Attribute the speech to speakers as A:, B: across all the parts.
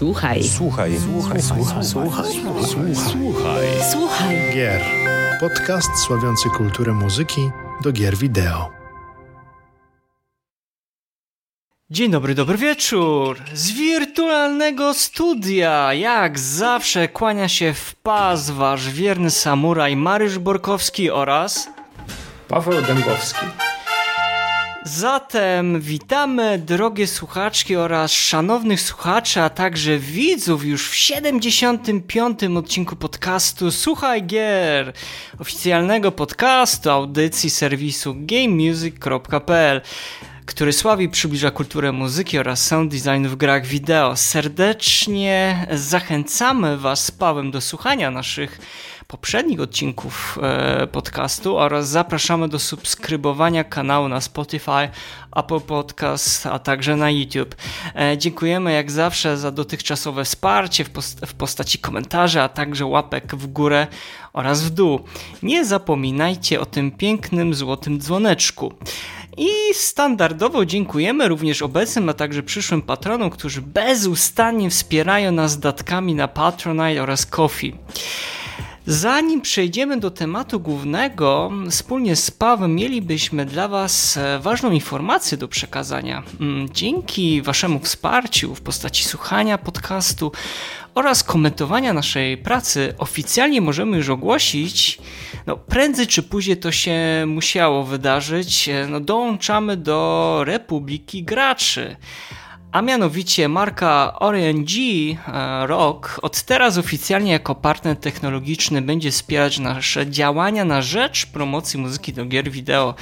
A: Słuchaj.
B: Słuchaj. Słuchaj. Słuchaj.
C: Słuchaj.
B: Słuchaj. Słuchaj.
C: Gier. Podcast sławiący kulturę muzyki do gier wideo.
D: Dzień dobry, dobry wieczór! Z wirtualnego studia, jak zawsze, kłania się w pas wasz wierny samuraj Mariusz Borkowski oraz...
E: Paweł Dębowski.
D: Zatem witamy drogie słuchaczki oraz szanownych słuchaczy, a także widzów już w 75. odcinku podcastu Słuchaj Gier, oficjalnego podcastu audycji serwisu gamemusic.pl który sławi przybliża kulturę muzyki oraz sound design w grach wideo. Serdecznie zachęcamy Was z Pawłem do słuchania naszych poprzednich odcinków e, podcastu oraz zapraszamy do subskrybowania kanału na Spotify, Apple Podcast, a także na YouTube. E, dziękujemy jak zawsze za dotychczasowe wsparcie w, post w postaci komentarzy, a także łapek w górę oraz w dół. Nie zapominajcie o tym pięknym złotym dzwoneczku. I standardowo dziękujemy również obecnym, a także przyszłym patronom, którzy bezustannie wspierają nas datkami na Patronite oraz Kofi. Zanim przejdziemy do tematu głównego, wspólnie z Pawem mielibyśmy dla Was ważną informację do przekazania. Dzięki Waszemu wsparciu w postaci słuchania podcastu oraz komentowania naszej pracy oficjalnie możemy już ogłosić, no prędzej czy później to się musiało wydarzyć, no dołączamy do Republiki Graczy a mianowicie marka RNG e, Rock od teraz oficjalnie jako partner technologiczny będzie wspierać nasze działania na rzecz promocji muzyki do gier wideo.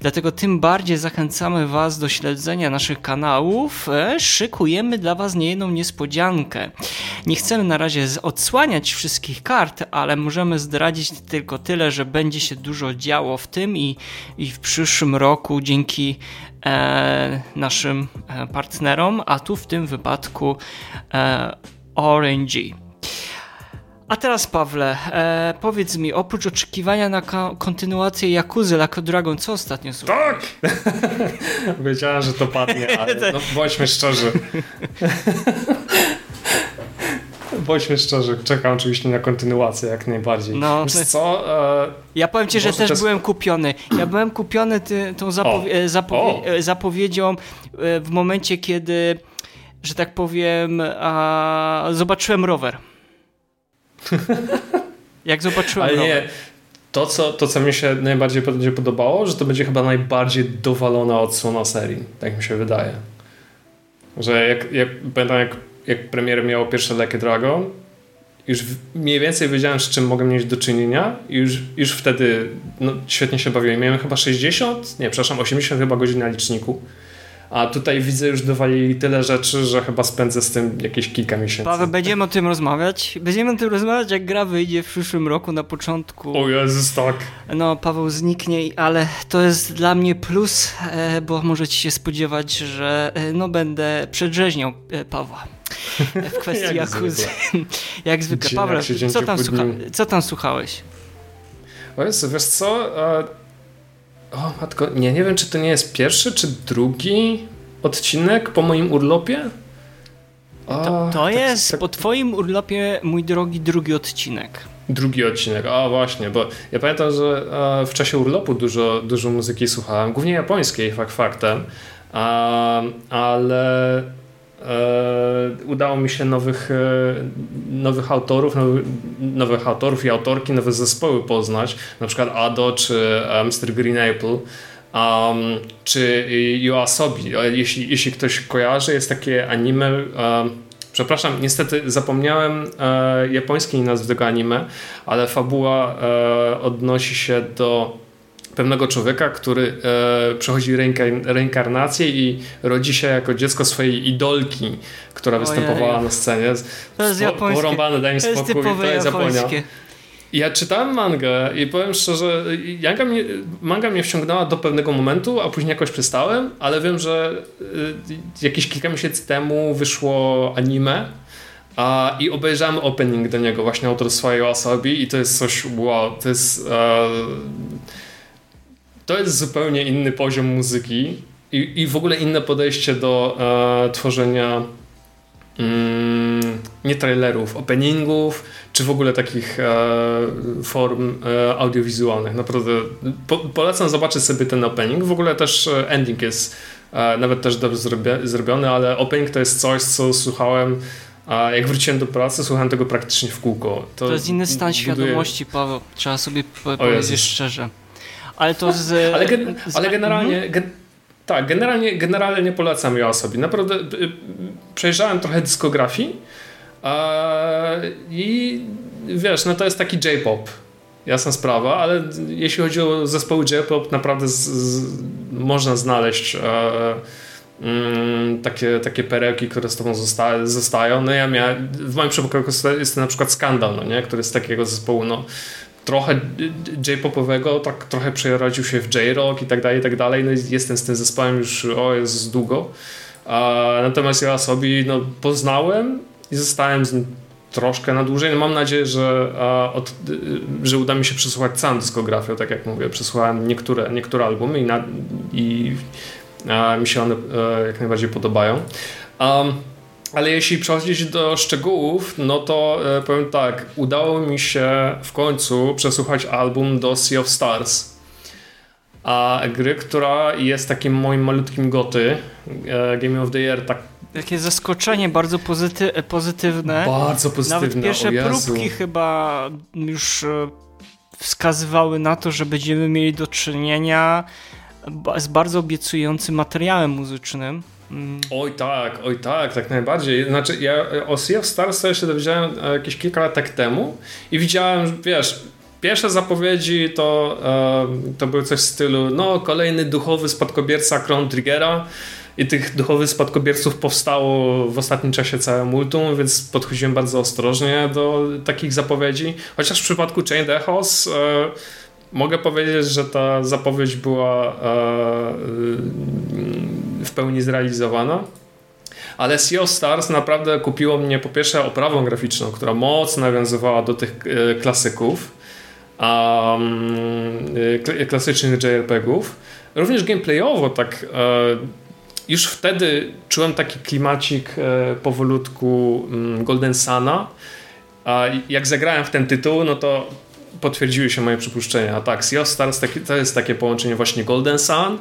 D: Dlatego tym bardziej zachęcamy Was do śledzenia naszych kanałów. E, szykujemy dla Was niejedną niespodziankę. Nie chcemy na razie odsłaniać wszystkich kart, ale możemy zdradzić tylko tyle, że będzie się dużo działo w tym i, i w przyszłym roku dzięki naszym e, partnerom, a tu w tym wypadku e, RNG. A teraz Pawle, e, powiedz mi, oprócz oczekiwania na kontynuację Jakuzy Like Dragon, co ostatnio
E: słuchałeś? Tak! Wiedziałem, że to padnie, ale no, bądźmy szczerzy. bądźmy szczerzy, czekam oczywiście na kontynuację jak najbardziej. No, Wiesz co?
D: E, ja powiem ci, że też czas... byłem kupiony. Ja byłem kupiony ty, tą zapowie e, zapowie e, zapowiedzią e, w momencie, kiedy, że tak powiem, a, zobaczyłem rower. jak zobaczyłem Ale rower. nie,
E: to co, to, co mi się najbardziej będzie podobało, że to będzie chyba najbardziej dowalona odsłona serii. Tak mi się wydaje. Że jak, jak pamiętam, jak jak premier miało pierwsze Like Dragon, już mniej więcej wiedziałem, z czym mogę mieć do czynienia i już, już wtedy no, świetnie się bawiłem. Miałem chyba 60, nie, przepraszam, 80 chyba godzin na liczniku. A tutaj widzę, już dowalili tyle rzeczy, że chyba spędzę z tym jakieś kilka miesięcy.
D: Paweł, będziemy o tym rozmawiać. Będziemy o tym rozmawiać, jak gra wyjdzie w przyszłym roku na początku.
E: O Jezus, tak.
D: No, Paweł zniknie, ale to jest dla mnie plus, e, bo możecie się spodziewać, że e, no, będę przedrzeźniał e, Pawła w kwestii Jak Jakuzy. Jak zwykle. Paweł, co tam, słucha co tam słuchałeś?
E: O Jezu, wiesz co? O matko, nie, nie wiem czy to nie jest pierwszy czy drugi odcinek po moim urlopie?
D: O, to, to tak, jest tak... po twoim urlopie, mój drogi, drugi odcinek.
E: Drugi odcinek, a właśnie, bo ja pamiętam, że w czasie urlopu dużo, dużo muzyki słuchałem, głównie japońskiej, fakt faktem, ale udało mi się nowych, e, nowych autorów, nowych, nowych autorów i autorki, nowe zespoły poznać, na przykład Ado czy e, Mr. Green Apple. Um, czy Yoasobi. Jeśli, jeśli ktoś kojarzy, jest takie anime. Um, przepraszam, niestety zapomniałem e, japońskiej nazwy tego anime, ale fabuła e, odnosi się do pewnego człowieka, który e, przechodzi reinkarnację i rodzi się jako dziecko swojej idolki, która występowała na scenie.
D: To jest japońskie.
E: Porąbane, daj mi to spokój, jest to jest Japonia. Ja czytałem mangę i powiem szczerze, manga mnie, manga mnie wciągnęła do pewnego momentu, a później jakoś przestałem, ale wiem, że y, jakieś kilka miesięcy temu wyszło anime a, i obejrzałem opening do niego właśnie autorstwa Yoasobi i to jest coś wow, to jest... E, to jest zupełnie inny poziom muzyki i, i w ogóle inne podejście do e, tworzenia mm, nie trailerów, openingów, czy w ogóle takich e, form e, audiowizualnych. Naprawdę po, polecam zobaczyć sobie ten opening. W ogóle też e, ending jest e, nawet też dobrze zrobiony, ale opening to jest coś, co słuchałem a jak wróciłem do pracy, słuchałem tego praktycznie w kółko.
D: To, to jest inny stan buduje... świadomości, Paweł. Trzeba sobie powiedzieć szczerze. Ale to z...
E: ale, gen, ale generalnie... Mhm. Gen, tak, generalnie, generalnie nie polecam ja sobie. Naprawdę y, y, przejrzałem trochę dyskografii i wiesz, no to jest taki J-pop. Jasna sprawa, ale jeśli chodzi o zespoły J-pop, naprawdę z, z, można znaleźć mm, takie, takie perełki, które z tobą zosta zostają. No ja miałem, w moim przypadku jest to na przykład Skandal, no nie? który z takiego zespołu, no trochę J-popowego, tak trochę przerodził się w J-rock i tak dalej, i tak dalej. No jestem z tym zespołem już, o, jest długo. A, natomiast ja sobie no, poznałem i zostałem z nim troszkę na dłużej. No, mam nadzieję, że, a, od, że uda mi się przesłuchać całą dyskografię, tak jak mówię. Przesłuchałem niektóre, niektóre albumy i, na, i a, mi się one a, e, jak najbardziej podobają. Um, ale jeśli przechodzić do szczegółów, no to e, powiem tak, udało mi się w końcu przesłuchać album do Sea of Stars. A gry, która jest takim moim malutkim goty, e, Game of the Year, tak
D: Takie zaskoczenie bardzo pozyty pozytywne.
E: Bardzo pozytywne.
D: Nawet pierwsze próbki chyba już e, wskazywały na to, że będziemy mieli do czynienia z bardzo obiecującym materiałem muzycznym.
E: Mm. Oj tak, oj tak, tak najbardziej. Znaczy ja o Sea of Stars się dowiedziałem e, jakieś kilka lat tak temu i widziałem, wiesz, pierwsze zapowiedzi to, e, to były coś w stylu, no kolejny duchowy spadkobierca Crown Triggera i tych duchowych spadkobierców powstało w ostatnim czasie całe multum, więc podchodziłem bardzo ostrożnie do takich zapowiedzi. Chociaż w przypadku Chained Echoes mogę powiedzieć, że ta zapowiedź była w pełni zrealizowana. Ale Sea of Stars naprawdę kupiło mnie po pierwsze oprawą graficzną, która mocno nawiązywała do tych e, klasyków, um, klasycznych JRPG-ów. Również gameplayowo tak e, już wtedy czułem taki klimacik powolutku mm, Golden Sana. A jak zagrałem w ten tytuł, no to potwierdziły się moje przypuszczenia. Tak, Sea of Stars to jest takie połączenie właśnie Golden Sun,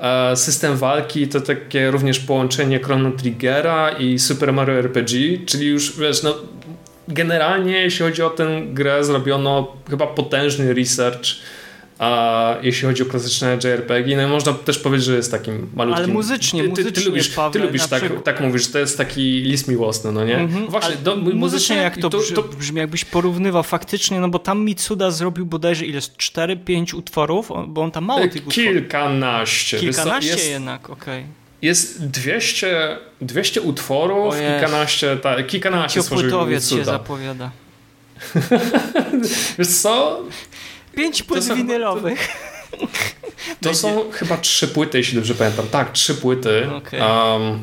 E: E, system walki to takie również połączenie Chrono Triggera i Super Mario RPG, czyli już wiesz, no generalnie jeśli chodzi o tę grę zrobiono chyba potężny research a jeśli chodzi o klasyczne JRPG, no można też powiedzieć, że jest takim malutkim...
D: Ale muzycznie,
E: ty,
D: ty, muzycznie,
E: ty lubisz,
D: Paweł,
E: ty lubisz tak, tak mówisz, to jest taki list miłosny, no nie? -hmm.
D: Właśnie, do, muzycznie, muzycznie jak to, to, to, brzmi, jakbyś porównywał faktycznie, no bo tam Mitsuda zrobił bodajże ile, 4-5 utworów, bo on tam mało tych
E: utworów. Kilkanaście.
D: Kilkanaście jest, jednak, okej. Okay.
E: Jest 200, 200 utworów, kilkanaście, ta, kilkanaście stworzył
D: się zapowiada.
E: Wiesz co?
D: Pięć płyt są, winylowych.
E: To, to są chyba trzy płyty, jeśli dobrze pamiętam. Tak, trzy płyty. Okay. Um,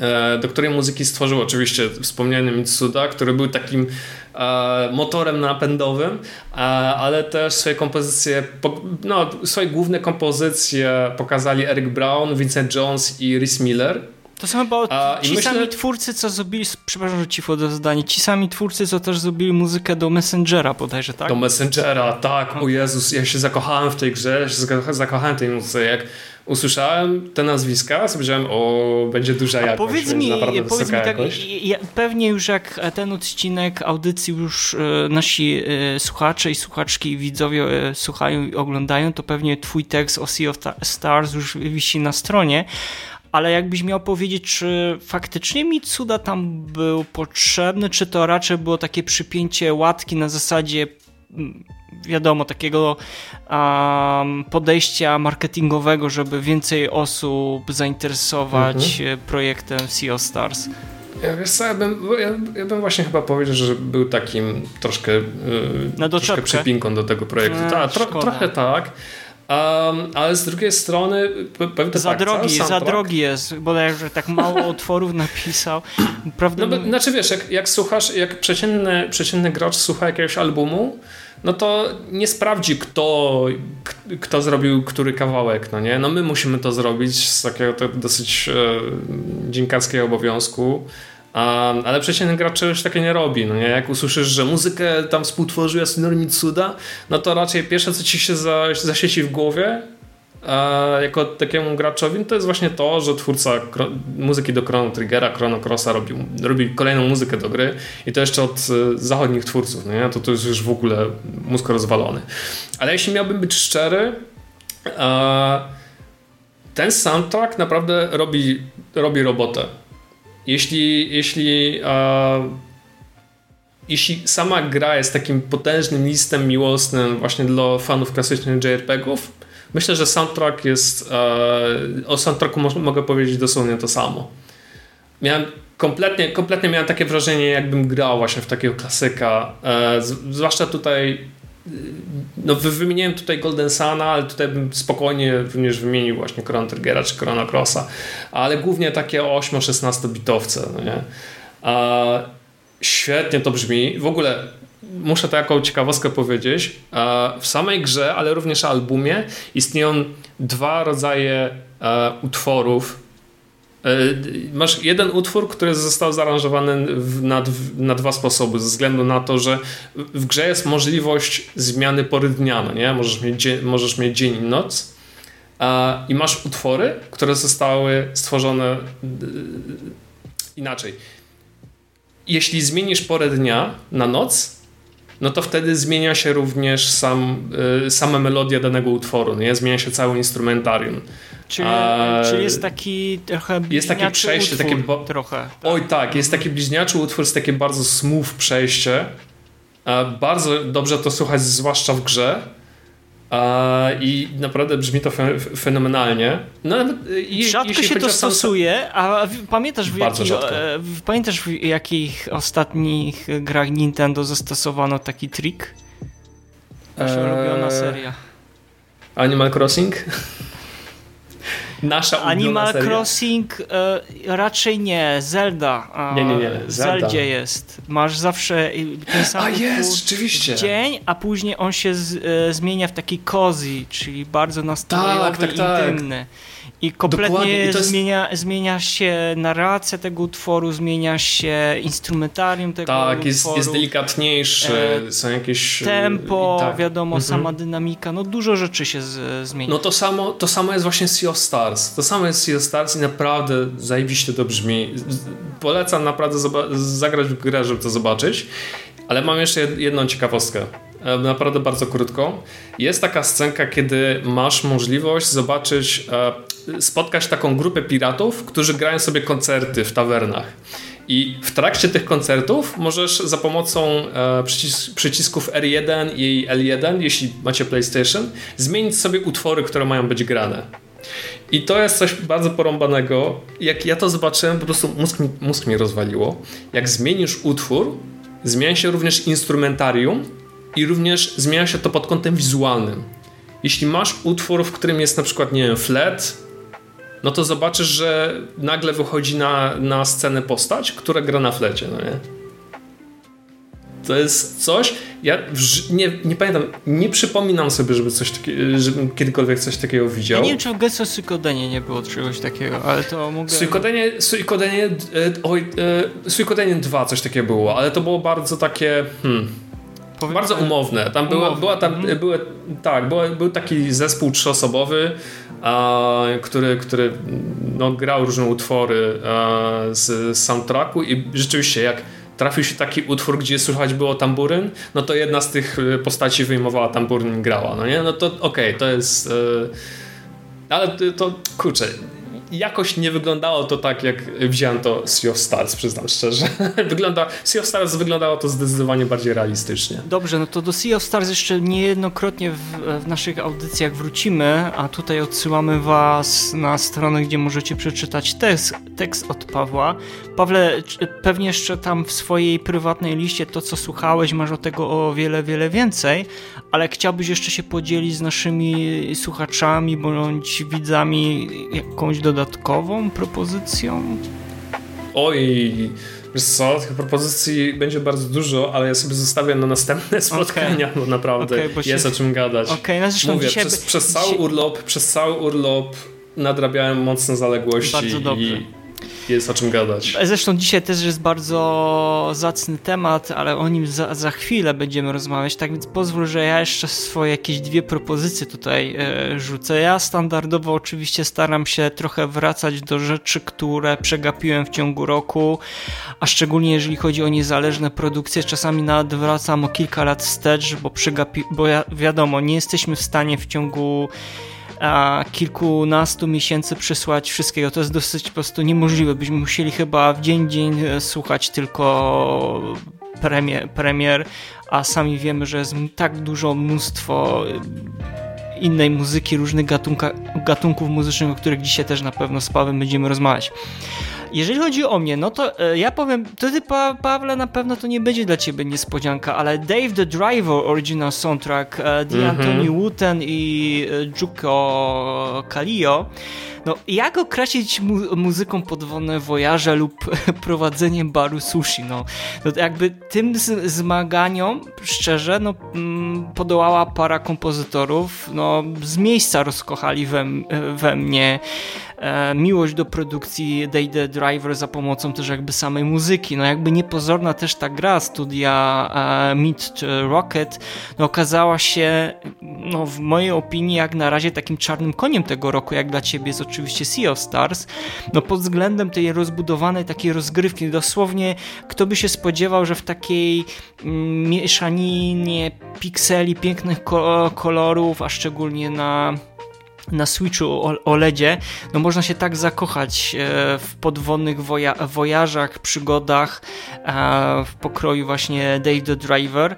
E: e, do której muzyki stworzył oczywiście wspomniany Mitsuda, który był takim e, motorem napędowym, e, ale też swoje kompozycje, po, no, swoje główne kompozycje pokazali Eric Brown, Vincent Jones i Rhys Miller.
D: To są chyba A, ci myślę... sami twórcy, co zrobili, przepraszam, że ci wchodzę zdanie, ci sami twórcy, co też zrobili muzykę do Messengera bodajże, tak?
E: Do Messengera, tak, o Jezus, ja się zakochałem w tej grze, ja się zakochałem w tej muzyce, jak usłyszałem te nazwiska, powiedziałem, o, będzie duża jakość, A powiedz mi, powiedz mi tak,
D: ja, pewnie już jak ten odcinek audycji już e, nasi e, słuchacze i słuchaczki, widzowie e, słuchają i oglądają, to pewnie twój tekst o Sea of Stars już wisi na stronie, ale jakbyś miał powiedzieć, czy faktycznie Mitsuda tam był potrzebny, czy to raczej było takie przypięcie łatki na zasadzie mm, wiadomo, takiego um, podejścia marketingowego, żeby więcej osób zainteresować mhm. projektem Sea of Stars?
E: Ja, wiesz co, ja bym, ja, ja, bym właśnie chyba powiedział, że był takim troszkę, yy, troszkę przypinką do tego projektu. A, Ta, tro, trochę tak. Um, ale z drugiej strony pewnie
D: za tak, drogi, za drogi jest, bodajże tak mało utworów napisał. Prawda?
E: No, znaczy wiesz, jak, jak słuchasz, jak przeciętny, przeciętny gracz słucha jakiegoś albumu, no to nie sprawdzi kto, kto zrobił który kawałek, no nie? No my musimy to zrobić z takiego dosyć e, dziennikarskiego obowiązku, Um, ale przeciętny gracz czegoś takiego nie robi. No nie? Jak usłyszysz, że muzykę tam współtworzył Yasunori Mitsuda, no to raczej pierwsze, co ci się za, zasieci w głowie, e, jako takiemu graczowi, to jest właśnie to, że twórca muzyki do Chrono Triggera, Chrono Crossa robi, robi kolejną muzykę do gry i to jeszcze od e, zachodnich twórców, no nie? To, to jest już w ogóle mózg rozwalony. Ale jeśli miałbym być szczery, e, ten soundtrack naprawdę robi, robi robotę. Jeśli, jeśli, e, jeśli sama gra jest takim potężnym listem miłosnym właśnie dla fanów klasycznych JRPG-ów, myślę, że soundtrack jest, e, o soundtracku mogę powiedzieć dosłownie to samo. Miałem kompletnie, kompletnie miałem takie wrażenie, jakbym grał właśnie w takiego klasyka, e, zwłaszcza tutaj no wymieniłem tutaj Golden Sana, ale tutaj bym spokojnie również wymienił właśnie Chrono Triggera czy Chrono Crossa, ale głównie takie 8-16 bitowce, no nie? A, świetnie to brzmi. W ogóle muszę taką ciekawostkę powiedzieć. W samej grze, ale również albumie istnieją dwa rodzaje e, utworów masz jeden utwór, który został zaaranżowany na, na, dwa sposoby, ze względu na to, że w grze jest możliwość zmiany pory dnia, no nie? Możesz mieć, możesz mieć dzień i noc i masz utwory, które zostały stworzone e, inaczej. Jeśli zmienisz porę dnia na noc, no to wtedy zmienia się również sam, e, sama melodia danego utworu, nie? zmienia się całe instrumentarium.
D: Czyli, czyli jest taki trochę
E: Jest takie przejście,
D: utwór,
E: takie
D: bo... trochę. Tak.
E: Oj tak, jest taki bliźniaczy utwór, jest takie bardzo smooth przejście. Bardzo dobrze to słuchać, zwłaszcza w grze. I naprawdę brzmi to fenomenalnie.
D: No, Rzadko się to stosuje, a pamiętasz w, jakich, e, pamiętasz w jakich ostatnich grach Nintendo zastosowano taki trik? Nasza eee... ulubiona seria.
E: Animal Crossing?
D: Nasza Animal seria. Crossing e, raczej nie, Zelda.
E: E, nie, nie, nie.
D: Zelda. Zeldzie jest. Masz zawsze ten sam
E: a jest, rzeczywiście.
D: dzień, a później on się z, e, zmienia w taki cozy, czyli bardzo nastrojowy, tak, tak, tak. intymny. I kompletnie I jest... zmienia, zmienia się narracja tego utworu, zmienia się instrumentarium tego
E: tak,
D: utworu.
E: Tak, jest, jest delikatniejszy, e, są jakieś...
D: E, tempo, tak. wiadomo, mhm. sama dynamika, no dużo rzeczy się z, zmienia.
E: No to samo, to samo jest właśnie Sea of Stars. To samo jest Sea of Stars i naprawdę zajebiście to brzmi. Polecam naprawdę zagrać w grę, żeby to zobaczyć. Ale mam jeszcze jedną ciekawostkę. E, naprawdę bardzo krótko. Jest taka scenka, kiedy masz możliwość zobaczyć, e, spotkać taką grupę piratów, którzy grają sobie koncerty w tawernach. I w trakcie tych koncertów możesz za pomocą e, przycis przycisków R1 i L1, jeśli macie PlayStation, zmienić sobie utwory, które mają być grane. I to jest coś bardzo porąbanego. Jak ja to zobaczyłem, po prostu mózg mi, mózg mi rozwaliło. Jak zmienisz utwór, zmienia się również instrumentarium i również zmienia się to pod kątem wizualnym. Jeśli masz utwór, w którym jest na przykład, nie wiem, flet, no to zobaczysz, że nagle wychodzi na, na scenę postać, która gra na flecie, no nie? To jest coś, ja nie, nie pamiętam, nie przypominam sobie, żeby coś takiego, żebym kiedykolwiek coś takiego widział.
D: Ja nie wiem, czy w Gesso Suikodenie nie było czegoś takiego, ale to mogę...
E: Suikodenie, Suikodenie, e, oj, e, Suikodenie 2 coś takiego było, ale to było bardzo takie, hmm, Powiem, bardzo umowne. Tam była, była tam, mhm. były, tak, była, był taki zespół trzyosobowy, a, który, który no, grał różne utwory a, z soundtracku i rzeczywiście jak trafił się taki utwór, gdzie słychać było tamburyn, no to jedna z tych y, postaci wyjmowała tamburyn i grała, no nie? No to okej, okay, to jest... Yy, ale to, kurczę, jakoś nie wyglądało to tak, jak wziąłem to Sea of Stars, przyznam szczerze. Wygląda, sea of Stars wyglądało to zdecydowanie bardziej realistycznie.
D: Dobrze, no to do Sea of Stars jeszcze niejednokrotnie w, w naszych audycjach wrócimy, a tutaj odsyłamy Was na stronę, gdzie możecie przeczytać tekst, tekst od Pawła. Pawle, pewnie jeszcze tam w swojej prywatnej liście to, co słuchałeś, masz o tego o wiele, wiele więcej, ale chciałbyś jeszcze się podzielić z naszymi słuchaczami bądź widzami jakąś dodatkową propozycją?
E: Oj, wiesz co, tych propozycji będzie bardzo dużo, ale ja sobie zostawię na następne spotkania, okay. bo naprawdę okay, bo jest się... o czym gadać.
D: Okay, no
E: Mówię,
D: dzisiaj...
E: przez, przez, cały urlop, przez cały urlop nadrabiałem mocne zaległości
D: bardzo dobrze.
E: i jest o czym gadać.
D: Zresztą dzisiaj też jest bardzo zacny temat, ale o nim za, za chwilę będziemy rozmawiać, tak więc pozwól, że ja jeszcze swoje jakieś dwie propozycje tutaj e, rzucę. Ja standardowo oczywiście staram się trochę wracać do rzeczy, które przegapiłem w ciągu roku, a szczególnie jeżeli chodzi o niezależne produkcje, czasami nawet wracam o kilka lat wstecz, bo, przegapi, bo ja, wiadomo, nie jesteśmy w stanie w ciągu a kilkunastu miesięcy przysłać wszystkiego. To jest dosyć po prostu niemożliwe. Byśmy musieli chyba w dzień dzień e, słuchać tylko premier, premier a sami wiemy, że jest tak dużo mnóstwo e, innej muzyki, różnych gatunka, gatunków muzycznych, o których dzisiaj też na pewno z Pawłem będziemy rozmawiać. Jeżeli chodzi o mnie, no to e, ja powiem, to ty pa Pawle na pewno to nie będzie dla ciebie niespodzianka, ale Dave the Driver original soundtrack, e, The mm -hmm. Anthony Wooten i e, Juko Kalio, no, jak określić mu muzyką podwodne wojaże lub prowadzeniem baru sushi? No, no jakby tym zmaganiom, szczerze, no, mm, podołała para kompozytorów, no, z miejsca rozkochali we, we mnie e, miłość do produkcji Day the Driver za pomocą też jakby samej muzyki. No jakby niepozorna też ta gra studia e, Meet Rocket no, okazała się no, w mojej opinii jak na razie takim czarnym koniem tego roku, jak dla ciebie Sea of Stars. No pod względem tej rozbudowanej takiej rozgrywki, dosłownie kto by się spodziewał, że w takiej mm, mieszaninie pikseli, pięknych kolorów, a szczególnie na na Switchu OLEDzie, no można się tak zakochać e, w podwodnych woja wojażach, przygodach e, w pokroju właśnie Dave the Driver.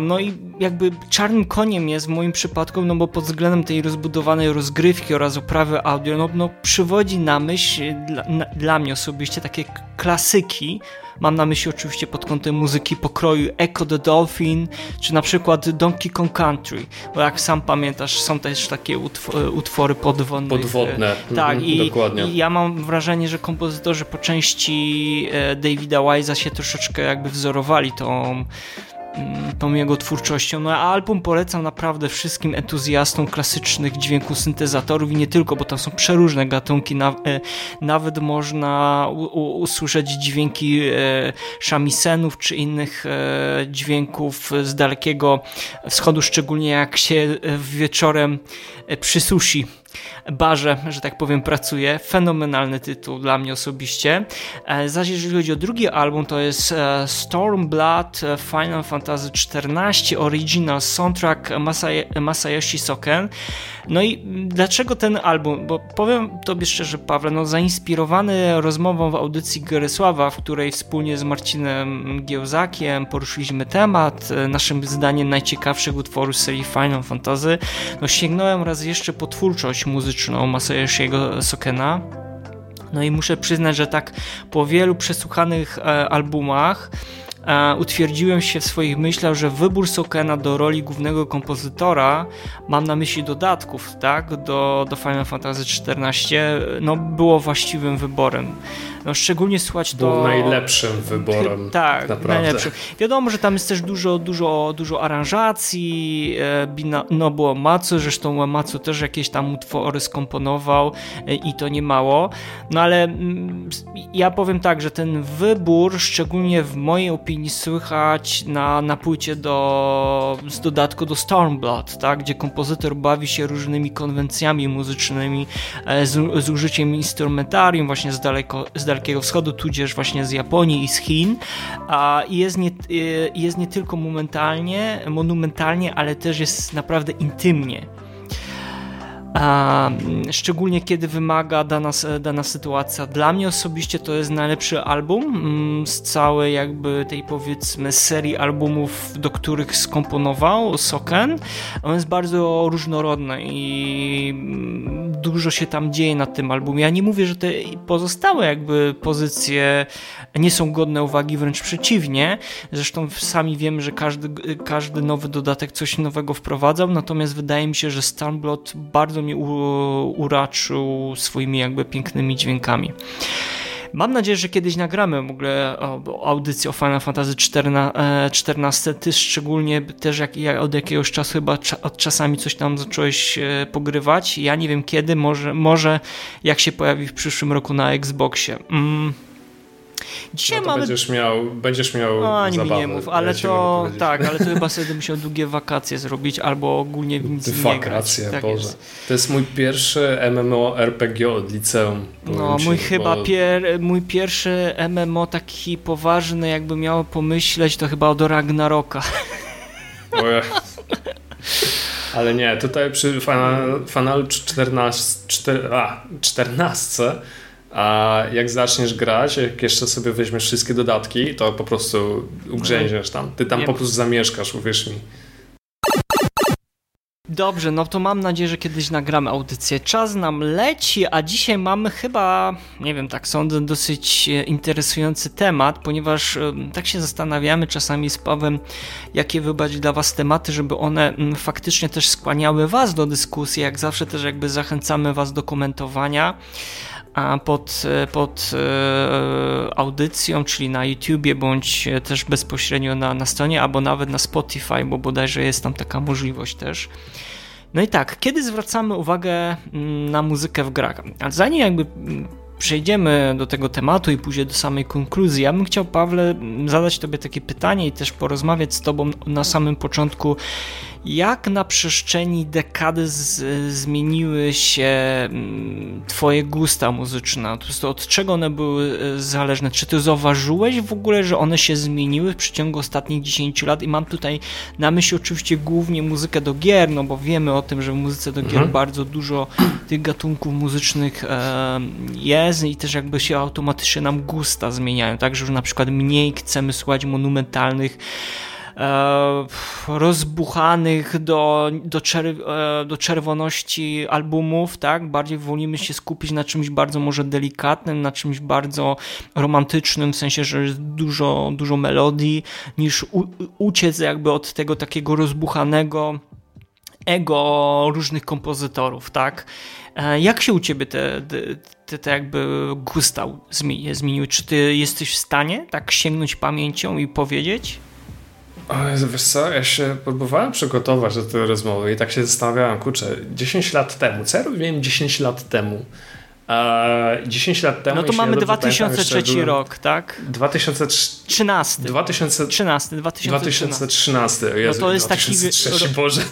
D: No i jakby czarnym koniem jest w moim przypadku, no bo pod względem tej rozbudowanej rozgrywki oraz oprawy audio, no, no przywodzi na myśl dla, na, dla mnie osobiście takie klasyki, Mam na myśli oczywiście pod kątem muzyki pokroju Echo the Dolphin, czy na przykład Donkey Kong Country, bo jak sam pamiętasz, są też takie utwory podwodne.
E: Podwodne, tak, mhm, i, dokładnie.
D: I ja mam wrażenie, że kompozytorzy po części e, Davida Wise'a się troszeczkę jakby wzorowali tą tą jego twórczością. No a album polecam naprawdę wszystkim entuzjastom klasycznych dźwięków syntezatorów i nie tylko, bo tam są przeróżne gatunki. E, nawet można usłyszeć dźwięki e, szamisenów czy innych e, dźwięków z dalekiego wschodu, szczególnie jak się wieczorem przy sushi barze, że tak powiem, pracuje. Fenomenalny tytuł dla mnie osobiście. E, zaś jeżeli chodzi o drugi album, to jest e, Stormblood e, Final Fantasy XIV Original Soundtrack Masayoshi Soken. No i dlaczego ten album? Bo powiem Tobie szczerze, Pawle, no zainspirowany rozmową w audycji Gerysława, w której wspólnie z Marcinem Giełzakiem poruszyliśmy temat, naszym zdaniem najciekawszych utworów serii Final Fantasy, no sięgnąłem raz jeszcze po twórczość muzyczną Masayoshiego Sokena. No i muszę przyznać, że tak po wielu przesłuchanych e, utwierdziłem się w swoich myślach, że wybór Sokena do roli głównego kompozytora, mam na myśli dodatków, tak, do, do Final Fantasy XIV, no było właściwym wyborem. No, szczególnie słuchać to...
E: Był najlepszym wyborem.
D: Tak, naprawdę. najlepszym. Wiadomo, że tam jest też dużo, dużo, dużo aranżacji, e, no było Matsu, zresztą Matsu też jakieś tam utwory skomponował e, i to nie mało. No ale mm, ja powiem tak, że ten wybór, szczególnie w mojej opinii słychać na, na płycie do, z dodatku do Stormblood, tak, gdzie kompozytor bawi się różnymi konwencjami muzycznymi e, z, z użyciem instrumentarium właśnie z daleko, z Dalekiego Wschodu, tudzież właśnie z Japonii i z Chin. A jest nie, jest nie tylko momentalnie, monumentalnie, ale też jest naprawdę intymnie. A, szczególnie kiedy wymaga dana, dana sytuacja. Dla mnie osobiście to jest najlepszy album mm, z całej jakby tej powiedzmy serii albumów, do których skomponował Soken. On jest bardzo różnorodny i mm, dużo się tam dzieje na tym albumie. Ja nie mówię, że te pozostałe jakby pozycje nie są godne uwagi, wręcz przeciwnie. Zresztą sami wiemy, że każdy, każdy nowy dodatek coś nowego wprowadzał, natomiast wydaje mi się, że Stormblood bardzo uraczył swoimi jakby pięknymi dźwiękami. Mam nadzieję, że kiedyś nagramy w ogóle audycję o Final Fantasy XIV. Ty szczególnie też jak, jak od jakiegoś czasu chyba od czasami coś tam zacząłeś e, pogrywać. Ja nie wiem kiedy, może, może jak się pojawi w przyszłym roku na Xboxie. Mm.
E: Dzisiaj no mamy... będziesz miał, będziesz miał
D: no, ani mi nie mów, ale ja to tak, ale to chyba sobie musiał długie wakacje zrobić albo ogólnie nic
E: wakacje, nie grać. Tak Boże. Jest. To jest mój pierwszy MMORPG od liceum.
D: No, mój chyba pier, mój pierwszy MMO taki poważny, jakby miał pomyśleć, to chyba od Ragnaroka.
E: Ale nie, tutaj przy Final, Final 14, 4, a, 14 a jak zaczniesz grać, jak jeszcze sobie weźmiesz wszystkie dodatki, to po prostu ugrzęziesz tam. Ty tam po prostu zamieszkasz, uwierz mi.
D: Dobrze, no to mam nadzieję, że kiedyś nagramy audycję. Czas nam leci, a dzisiaj mamy chyba, nie wiem, tak sądzę, dosyć e, interesujący temat, ponieważ e, tak się zastanawiamy czasami z Pawem, jakie wybrać dla Was tematy, żeby one faktycznie też skłaniały Was do dyskusji. Jak zawsze też jakby zachęcamy Was do komentowania pod, pod e, audycją, czyli na YouTubie, bądź też bezpośrednio na, na stronie, albo nawet na Spotify, bo bodajże jest tam taka możliwość też. No i tak, kiedy zwracamy uwagę mm, na muzykę w grach? A zanim jakby mm, przejdziemy do tego tematu i później do samej konkluzji, ja bym chciał, Pawle, zadać Tobie takie pytanie i też porozmawiać z Tobą na samym początku, jak na przestrzeni dekady z, zmieniły się mm, Twoje gusta muzyczne? To od czego one były e, zależne? Czy Ty zauważyłeś w ogóle, że one się zmieniły w przeciągu ostatnich 10 lat? I mam tutaj na myśli oczywiście głównie muzykę do gier, no bo wiemy o tym, że w muzyce do gier mhm. bardzo dużo tych gatunków muzycznych e, jest i też jakby się automatycznie nam gusta zmieniają, tak, że na przykład mniej chcemy słuchać monumentalnych rozbuchanych do, do, czer e, do czerwoności albumów, tak? Bardziej wolimy się skupić na czymś bardzo może delikatnym, na czymś bardzo romantycznym, w sensie, że jest dużo, dużo melodii, niż uciec jakby od tego takiego rozbuchanego ego różnych kompozytorów, tak? E, jak się u ciebie te, te, te jakby gusta zmieniły? Czy ty jesteś w stanie tak sięgnąć pamięcią i powiedzieć?
E: O wiesz co, ja się próbowałem przygotować do tej rozmowy i tak się zastanawiałem, kurczę, 10 lat temu, co ja robiłem 10 lat temu? E, 10 lat temu.
D: No to mamy 2003 byłem, rok, tak?
E: 2013.
D: 2013, 2013. 2013.
E: Jezu, no to jest 2003, taki. Boże.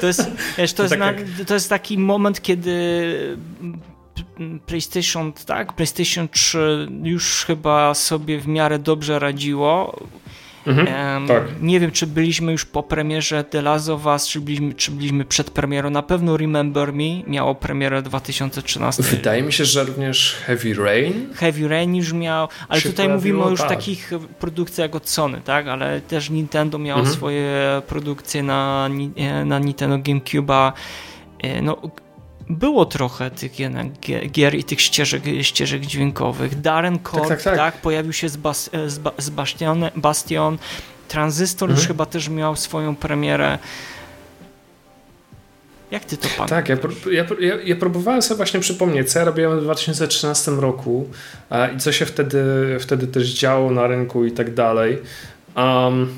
D: To jest, wiesz, to, jest tak na, to jest taki moment, kiedy PlayStation, tak? PlayStation 3 już chyba sobie w miarę dobrze radziło. Mhm, tak. Nie wiem, czy byliśmy już po premierze The Last of Us, czy byliśmy, czy byliśmy przed premierą. Na pewno Remember Me miało premierę 2013.
E: Wydaje mi się, że również Heavy Rain.
D: Heavy Rain już miał, ale tutaj pojawiło, mówimy o już tak. takich produkcjach jak od Sony, tak? Ale też Nintendo miało mhm. swoje produkcje na, na Nintendo GameCube'a. E, no, było trochę tych gier i tych ścieżek, ścieżek dźwiękowych. Darren Korb, tak, tak, tak. tak, pojawił się z, Bas, z, z Bastion, Bastion. Transystor mhm. już chyba też miał swoją premierę. Jak ty to pamiętasz?
E: Tak, ja, ja, ja, ja, próbowałem sobie właśnie przypomnieć, co ja robiłem w 2013 roku i co się wtedy, wtedy też działo na rynku i tak dalej. Um,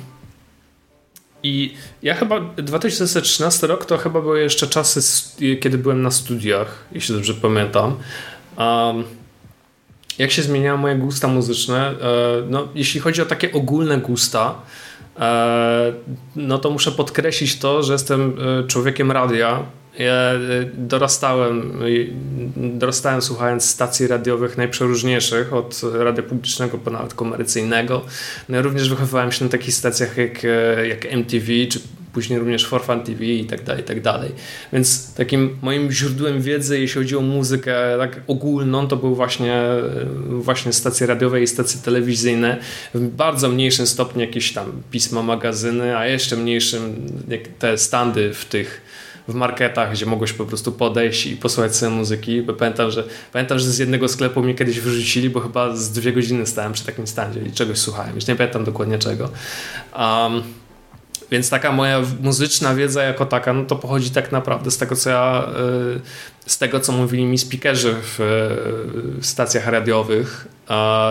E: i ja chyba 2013 rok to chyba były jeszcze czasy, kiedy byłem na studiach, jeśli dobrze pamiętam. Um, jak się zmieniały moje gusta muzyczne? E, no, jeśli chodzi o takie ogólne gusta, e, no to muszę podkreślić to, że jestem e, człowiekiem radia ja y, dorastałem, dorastałem słuchając stacji radiowych najprzeróżniejszych, od radia publicznego po nawet komercyjnego. No ja również wychowywałem się na takich stacjach jak, e, jak MTV, czy później również For Fun TV i tak dalej, i tak dalej. Więc takim moim źródłem wiedzy, jeśli chodzi o muzykę tak ogólną, to były właśnie, e, właśnie stacje radiowe i stacje telewizyjne. W bardzo mniejszym stopniu jakieś tam pisma, magazyny, a jeszcze mniejszym te standy w tych w marketach, gdzie mogłeś po prostu podejść i posłuchać sobie muzyki. Bo pamiętam, że pamiętam, że z jednego sklepu mnie kiedyś wyrzucili, bo chyba z dwie godziny stałem przy takim standzie i czegoś słuchałem. Już nie pamiętam dokładnie czego. Um, więc taka moja muzyczna wiedza jako taka, no to pochodzi tak naprawdę z tego, co ja, z tego, co mówili mi speakerzy w, w stacjach radiowych.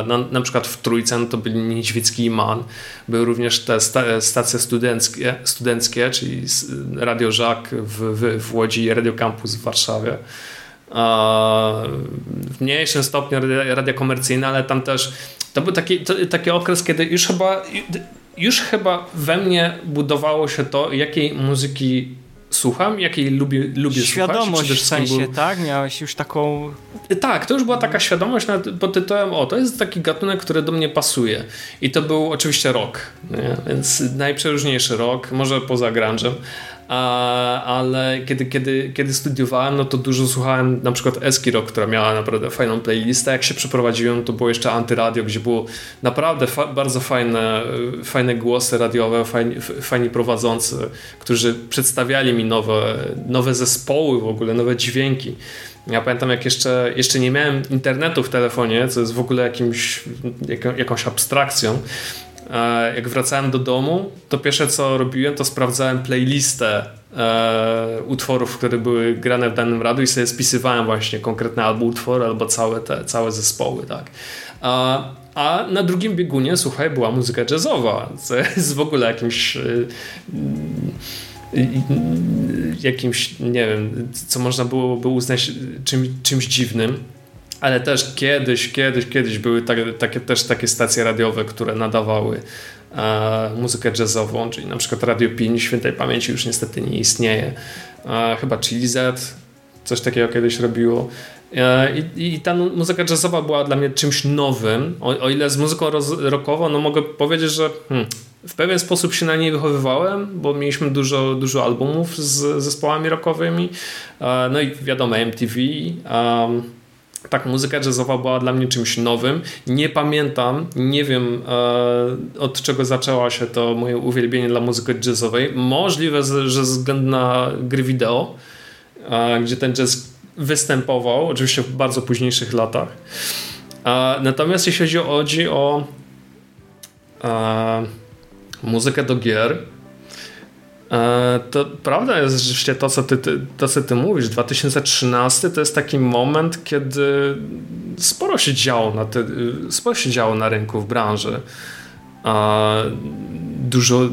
E: Na, na przykład w Trójce no to byli Niedźwiecki i Man. Były również te sta, stacje studenckie, studenckie, czyli Radio Żak w, w, w Łodzi i Radio Campus w Warszawie w mniejszym stopniu radia komercyjne, ale tam też to był taki, to, taki okres, kiedy już chyba już chyba we mnie budowało się to, jakiej muzyki słucham, jakiej lubię, lubię
D: świadomość
E: słuchać.
D: w sensie, był... tak? Miałeś już taką...
E: Tak, to już była taka świadomość nad, pod tytułem, o, to jest taki gatunek, który do mnie pasuje. I to był oczywiście rock, nie? więc najprzeróżniejszy rock, może poza grunge'em, ale kiedy, kiedy, kiedy studiowałem, no to dużo słuchałem na przykład Eski Rock, która miała naprawdę fajną playlistę. Jak się przeprowadziłem, to było jeszcze Antyradio, gdzie było naprawdę fa bardzo fajne, fajne głosy radiowe, fajni, fajni prowadzący, którzy przedstawiali mi nowe, nowe zespoły w ogóle, nowe dźwięki. Ja pamiętam, jak jeszcze, jeszcze nie miałem internetu w telefonie, co jest w ogóle jakimś, jakąś abstrakcją, jak wracałem do domu, to pierwsze co robiłem, to sprawdzałem playlistę e, utworów, które były grane w danym radiu i sobie spisywałem właśnie konkretny albo utwór, albo całe te całe zespoły, tak. A, a na drugim biegunie, słuchaj, była muzyka jazzowa, co jest w ogóle jakimś y, y, jakimś, nie wiem, co można byłoby uznać czym, czymś dziwnym ale też kiedyś, kiedyś, kiedyś były takie, takie też takie stacje radiowe, które nadawały e, muzykę jazzową, czyli na przykład Radio 5 Świętej Pamięci już niestety nie istnieje. E, chyba Chili Z, coś takiego kiedyś robiło. E, I, I, ta muzyka jazzowa była dla mnie czymś nowym. O, o ile z muzyką rockową, no mogę powiedzieć, że hmm, w pewien sposób się na niej wychowywałem, bo mieliśmy dużo, dużo albumów z zespołami rockowymi. E, no i wiadomo, MTV. Um, tak, muzyka jazzowa była dla mnie czymś nowym. Nie pamiętam, nie wiem e, od czego zaczęła się to moje uwielbienie dla muzyki jazzowej. Możliwe, że ze względu na gry wideo, e, gdzie ten jazz występował, oczywiście w bardzo późniejszych latach. E, natomiast jeśli chodzi o e, muzykę do gier, to prawda jest rzeczywiście to, co ty, to, co ty mówisz. 2013 to jest taki moment, kiedy sporo się działo na, te, sporo się działo na rynku, w branży. Dużo,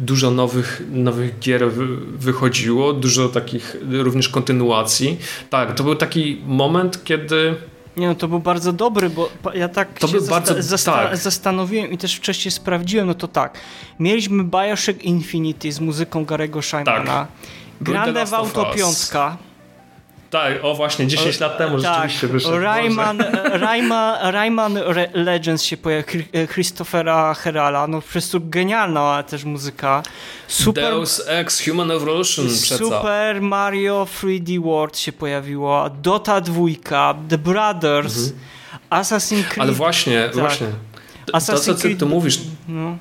E: dużo nowych, nowych gier wychodziło, dużo takich również kontynuacji. Tak, to był taki moment, kiedy
D: nie no, to był bardzo dobry, bo ja tak to się bardzo, zasta tak. zastanowiłem i też wcześniej sprawdziłem, no to tak. Mieliśmy Bioshock Infinity z muzyką Garego Shimana. Tak. Grand Theft Auto 5.
E: Tak, o właśnie, 10 lat temu tak. rzeczywiście wyszedł.
D: Rayman, Rayman, Rayman Legends się pojawił, Christophera Herala, no po prostu genialna też muzyka.
E: Super, Deus Ex Human Evolution
D: Super Mario 3D World się pojawiło, Dota 2, The Brothers, mhm. Assassin's Creed.
E: Ale właśnie, tak. właśnie. Assassin's to, co ty, ty mówisz...
D: No.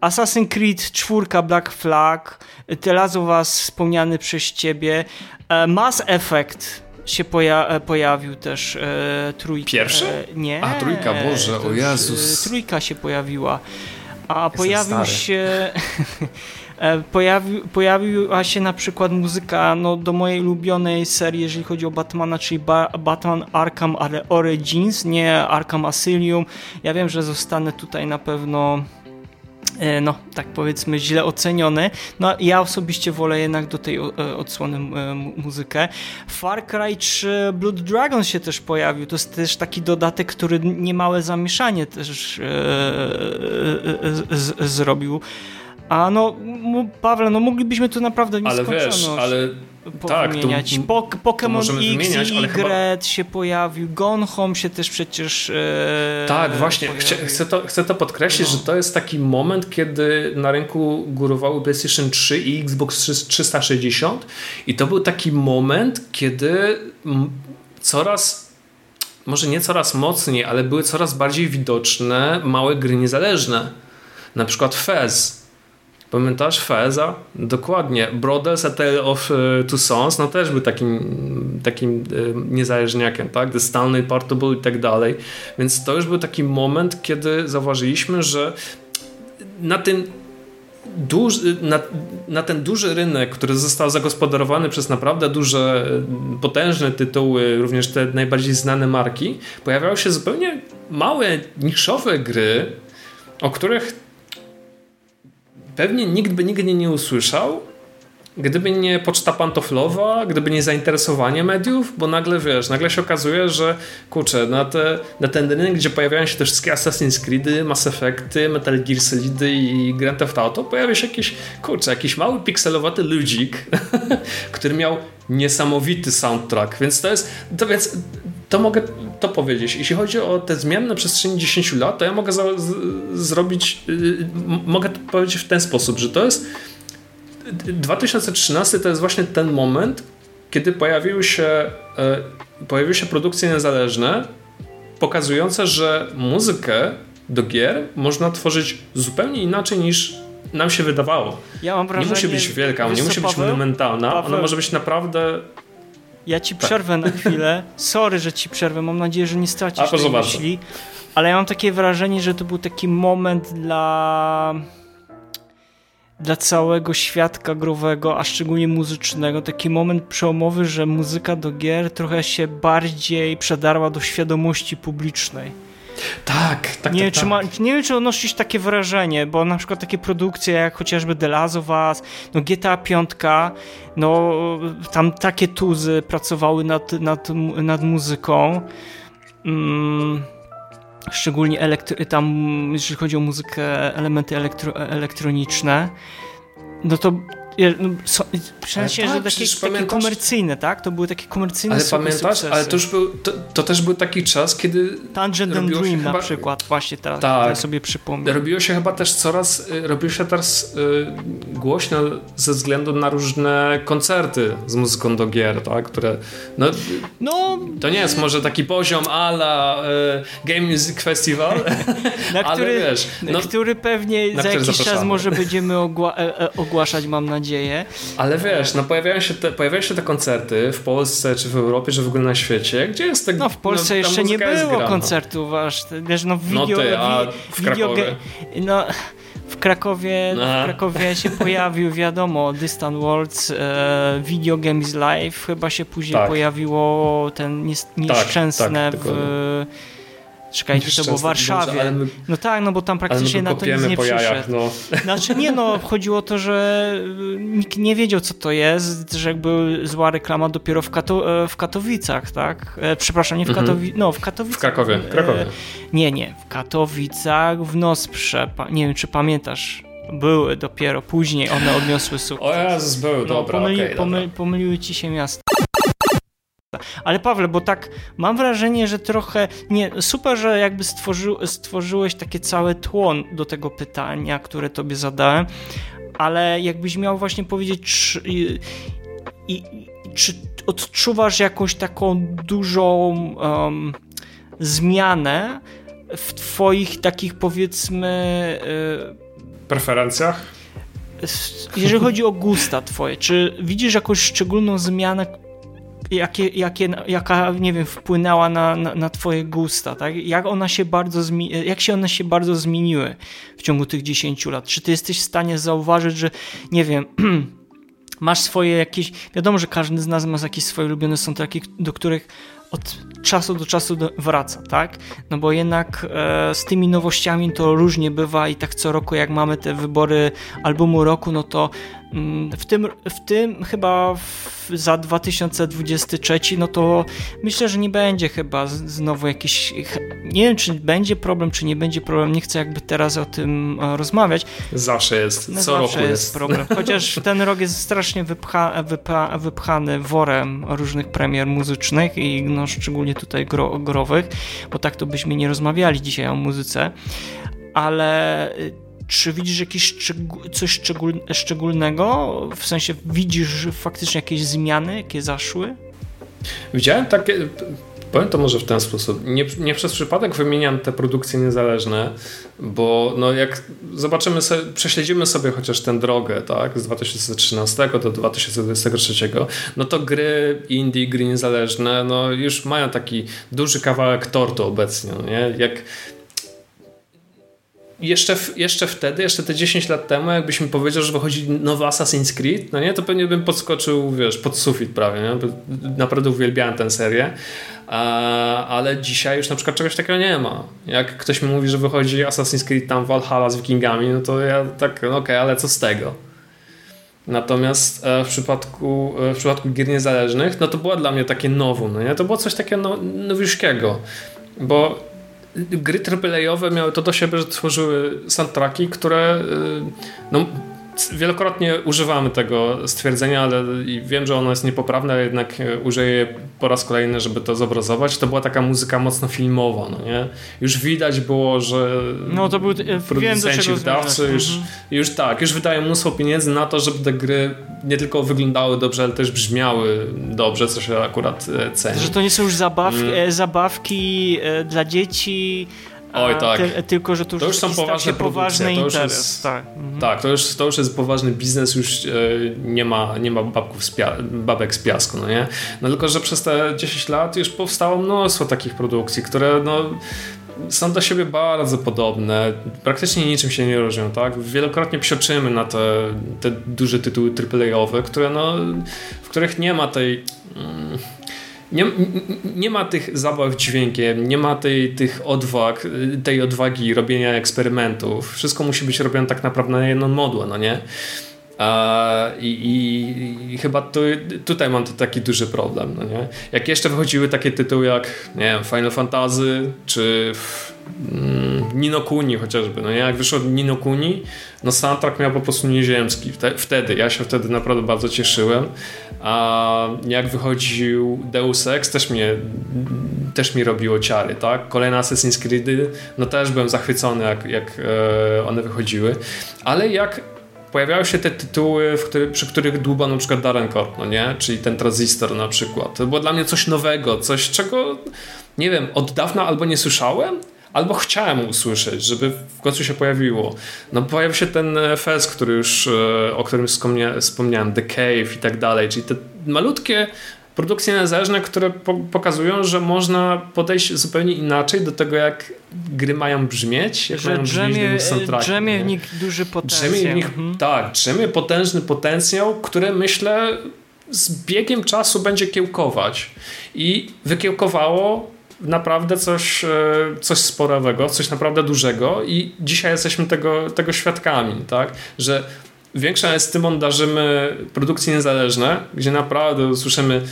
D: Assassin's Creed 4 Black Flag, teraz u was wspomniany przez ciebie, e, Mass Effect się poja e, pojawił też e, trójka.
E: Pierwszy?
D: E, nie.
E: A, trójka, Boże, o Jezus.
D: E, trójka się pojawiła. A Jestem pojawił stary. się... Pojawi, pojawiła się na przykład muzyka no, do mojej ulubionej serii, jeżeli chodzi o Batmana, czyli ba Batman Arkham Origins, nie Arkham Asylum. Ja wiem, że zostanę tutaj na pewno no tak powiedzmy źle oceniony. No ja osobiście wolę jednak do tej e, odsłony e, muzykę. Far Cry 3 Blood Dragon się też pojawił. To jest też taki dodatek, który niemałe zamieszanie też zrobił. A no, Pawle, no moglibyśmy tu naprawdę nie
E: Ale wiesz, ale tak,
D: wymieniać. Po, Pokémon X wymieniać, i Y chyba... się pojawił, Gone Home się też przecież e,
E: Tak, właśnie, chcę, chcę, to, chcę to podkreślić, no. że to jest taki moment, kiedy na rynku górowały PlayStation 3 i Xbox 360 i to był taki moment, kiedy coraz może nie coraz mocniej, ale były coraz bardziej widoczne małe gry niezależne. Na przykład Fez, Pamiętasz Feza? Dokładnie. Brothers A Tale of uh, Two Sons no też był takim, takim uh, niezależniakiem, tak? The Stanley Portable i tak dalej. Więc to już był taki moment, kiedy zauważyliśmy, że na tym duży, na, na, ten duży rynek, który został zagospodarowany przez naprawdę duże, potężne tytuły, również te najbardziej znane marki, pojawiały się zupełnie małe, niszowe gry, o których pewnie nikt by nigdy nie usłyszał, gdyby nie poczta pantoflowa, gdyby nie zainteresowanie mediów, bo nagle wiesz, nagle się okazuje, że kurczę, na, te, na ten rynek, gdzie pojawiają się te wszystkie Assassin's Creedy, Mass Effecty, Metal Gear Solidy i Grand Theft Auto, pojawia się jakiś, kurczę, jakiś mały pikselowaty ludzik, który miał niesamowity soundtrack, więc to jest, to więc to mogę to powiedzieć. Jeśli chodzi o te zmiany na przestrzeni 10 lat, to ja mogę zrobić, y, mogę powiedzieć w ten sposób, że to jest 2013 to jest właśnie ten moment, kiedy pojawiły się, e, pojawiły się produkcje niezależne, pokazujące, że muzykę do gier można tworzyć zupełnie inaczej niż nam się wydawało.
D: Ja mam wrażenie,
E: nie musi być wielka, nie musi być monumentalna, Paweł, ona może być naprawdę...
D: Ja ci tak. przerwę na chwilę. Sorry, że ci przerwę. Mam nadzieję, że nie stracisz
E: A, tej myśli.
D: Ale ja mam takie wrażenie, że to był taki moment dla dla całego świadka growego, a szczególnie muzycznego, taki moment przełomowy, że muzyka do gier trochę się bardziej przedarła do świadomości publicznej.
E: Tak, tak,
D: nie,
E: tak,
D: czy
E: tak.
D: Ma, nie wiem, czy odnosisz takie wrażenie, bo na przykład takie produkcje jak chociażby The Last of Us, no GTA 5, no tam takie tuzy pracowały nad, nad, nad muzyką. Mm szczególnie elektry, tam, jeżeli chodzi o muzykę, elementy elektro, elektroniczne, no to so, w sensie, tak, że takie, takie komercyjne, tak? To były takie komercyjne
E: Ale pamiętasz, sukcesy. ale to już był, to, to, też był taki czas, kiedy
D: Tangent and Dream chyba, na przykład, właśnie teraz tak, sobie przypomnę.
E: Robiło się chyba też coraz, y, robiło się teraz y, głośno ze względu na różne koncerty z muzyką do gier, tak? Które, no, no to nie jest może taki poziom ala y, Game Music Festival,
D: na
E: ale
D: który,
E: wiesz,
D: no, który pewnie za jakiś zapraszamy. czas może będziemy ogła e, e, ogłaszać, mam nadzieję, dzieje.
E: Ale wiesz, no pojawiają się, te, pojawiają się te koncerty w Polsce, czy w Europie, czy w ogóle na świecie, gdzie jest tak...
D: No w Polsce no, jeszcze nie było koncertów, aż, wiesz, no w no video...
E: No ty, a w Krakowie?
D: No... W Krakowie, w Krakowie się pojawił, wiadomo, Distant Worlds, e, Video Games Live, chyba się później tak. pojawiło ten nieszczęsne tak, tak, w Czekajcie, to było w Warszawie. my, no tak, no bo tam praktycznie na to nic nie przyszedł. Jajach, no. Znaczy nie no, chodziło o to, że nikt nie wiedział co to jest, że jakby zła reklama dopiero w, Kato, e, w Katowicach, tak? E, przepraszam, nie w mhm. Katowicach, no w Katowicach.
E: W Krakowie, w Krakowie.
D: Nie, nie, w Katowicach, w Nosprze, nie wiem czy pamiętasz, były dopiero później, one odniosły sukces.
E: O Jezus, były, no, dobra, pomyli, okay,
D: pomyli,
E: dobra.
D: Pomyliły ci się miasta. Ale Pawle, bo tak mam wrażenie, że trochę nie, super, że jakby stworzy, stworzyłeś takie całe tło do tego pytania, które tobie zadałem, ale jakbyś miał właśnie powiedzieć, czy, i, i, czy odczuwasz jakąś taką dużą um, zmianę w twoich takich powiedzmy
E: y, preferencjach?
D: Jeżeli chodzi o gusta twoje, czy widzisz jakąś szczególną zmianę, jakie, jakie, jaka, nie wiem, wpłynęła na, na, na twoje gusta, tak? Jak, ona się bardzo jak się one się bardzo zmieniły w ciągu tych 10 lat? Czy ty jesteś w stanie zauważyć, że, nie wiem, masz swoje jakieś, wiadomo, że każdy z nas ma jakieś swoje ulubione soundtracki, do których od czasu do czasu wraca, tak? No bo jednak e, z tymi nowościami to różnie bywa i tak co roku jak mamy te wybory albumu roku, no to w tym, w tym chyba w za 2023, no to myślę, że nie będzie chyba znowu jakiś. Nie wiem, czy będzie problem, czy nie będzie problem. Nie chcę jakby teraz o tym rozmawiać.
E: Zawsze jest.
D: No,
E: co
D: zawsze
E: roku
D: jest, jest problem. Chociaż ten rok jest strasznie wypcha, wypcha, wypchany worem różnych premier muzycznych i no, szczególnie tutaj gro, growych, bo tak to byśmy nie rozmawiali dzisiaj o muzyce. Ale czy widzisz jakieś coś szczegól szczególnego? W sensie widzisz faktycznie jakieś zmiany, jakie zaszły?
E: Widziałem takie, powiem to może w ten sposób. Nie, nie, przez przypadek wymieniam te produkcje niezależne, bo no jak zobaczymy sobie, prześledzimy sobie chociaż tę drogę, tak, z 2013 do 2023, no to gry indie, gry niezależne, no już mają taki duży kawałek tortu obecnie, no nie? Jak jeszcze, jeszcze wtedy, jeszcze te 10 lat temu, jakbyś mi powiedział, że wychodzi nowy Assassin's Creed, no nie, to pewnie bym podskoczył, wiesz, pod sufit prawie, nie? Naprawdę uwielbiałem tę serię, ale dzisiaj już na przykład czegoś takiego nie ma. Jak ktoś mi mówi, że wychodzi Assassin's Creed tam Valhalla z wikingami, no to ja tak, no okej, okay, ale co z tego? Natomiast e, w przypadku, e, w przypadku gier niezależnych, no to było dla mnie takie nowum, no nie? To było coś takiego no, nowiuszkiego, bo gry AAA-owe miały to do siebie, że tworzyły soundtracki, które y, no, wielokrotnie używamy tego stwierdzenia, ale wiem, że ono jest niepoprawne, ale jednak e, użyję je po raz kolejny, żeby to zobrazować. To była taka muzyka mocno filmowa, no nie? Już widać było, że
D: no, to był,
E: producenci, wiem, wydawcy już, mhm. już tak, już wydają mnóstwo pieniędzy na to, żeby te gry nie tylko wyglądały dobrze, ale też brzmiały dobrze, co się akurat e, ceni.
D: Że to nie są już zabawki, mm. zabawki dla dzieci,
E: Oj, tak.
D: Ty, tylko, że to już,
E: to już są poważne
D: poważny
E: to
D: interes.
E: Jest,
D: tak.
E: Mhm. tak, to już, to już jest poważny biznes, już e, nie ma, nie ma babków z pia babek z piasku, no nie? No tylko, że przez te 10 lat już powstało mnóstwo takich produkcji, które no są do siebie bardzo podobne, praktycznie niczym się nie różnią, tak? Wielokrotnie psioczymy na te, te duże tytuły AAA-owe, które no, w których nie ma tej... Mm, nie, nie ma tych zabaw dźwiękiem, nie ma tej, tych odwag, tej odwagi robienia eksperymentów. Wszystko musi być robione tak naprawdę na jedną modłę, no nie? I, i, i, chyba tu, tutaj mam taki duży problem. No nie? Jak jeszcze wychodziły takie tytuły jak nie wiem, Final Fantasy czy Nino Kuni chociażby. No? Jak wyszło Nino Kuni, no soundtrack miał po prostu nieziemski. Wtedy, ja się wtedy naprawdę bardzo cieszyłem. A jak wychodził Deus Ex, też mnie też mi robiło ciary, tak? Kolejne Assassin's Creed, no też byłem zachwycony, jak, jak e, one wychodziły. Ale jak pojawiały się te tytuły, który, przy których dłuba na przykład Darren Corp, no nie? Czyli ten tranzystor na przykład. To było dla mnie coś nowego, coś czego, nie wiem, od dawna albo nie słyszałem, albo chciałem usłyszeć, żeby w końcu się pojawiło. No pojawił się ten e, Fez, który już, e, o którym wspomniałem, The Cave i tak dalej, czyli te malutkie produkcje niezależne, które po pokazują, że można podejść zupełnie inaczej do tego, jak gry mają brzmieć, jak
D: że
E: mają
D: drzemie, brzmieć drzemie w nich duży potencjał. Drzemie w nich,
E: mhm. Tak, drzemie potężny potencjał, który myślę z biegiem czasu będzie kiełkować. I wykiełkowało naprawdę coś, e, coś sporowego, coś naprawdę dużego i dzisiaj jesteśmy tego, tego świadkami, tak? że większa estymą darzymy produkcje niezależne, gdzie naprawdę słyszymy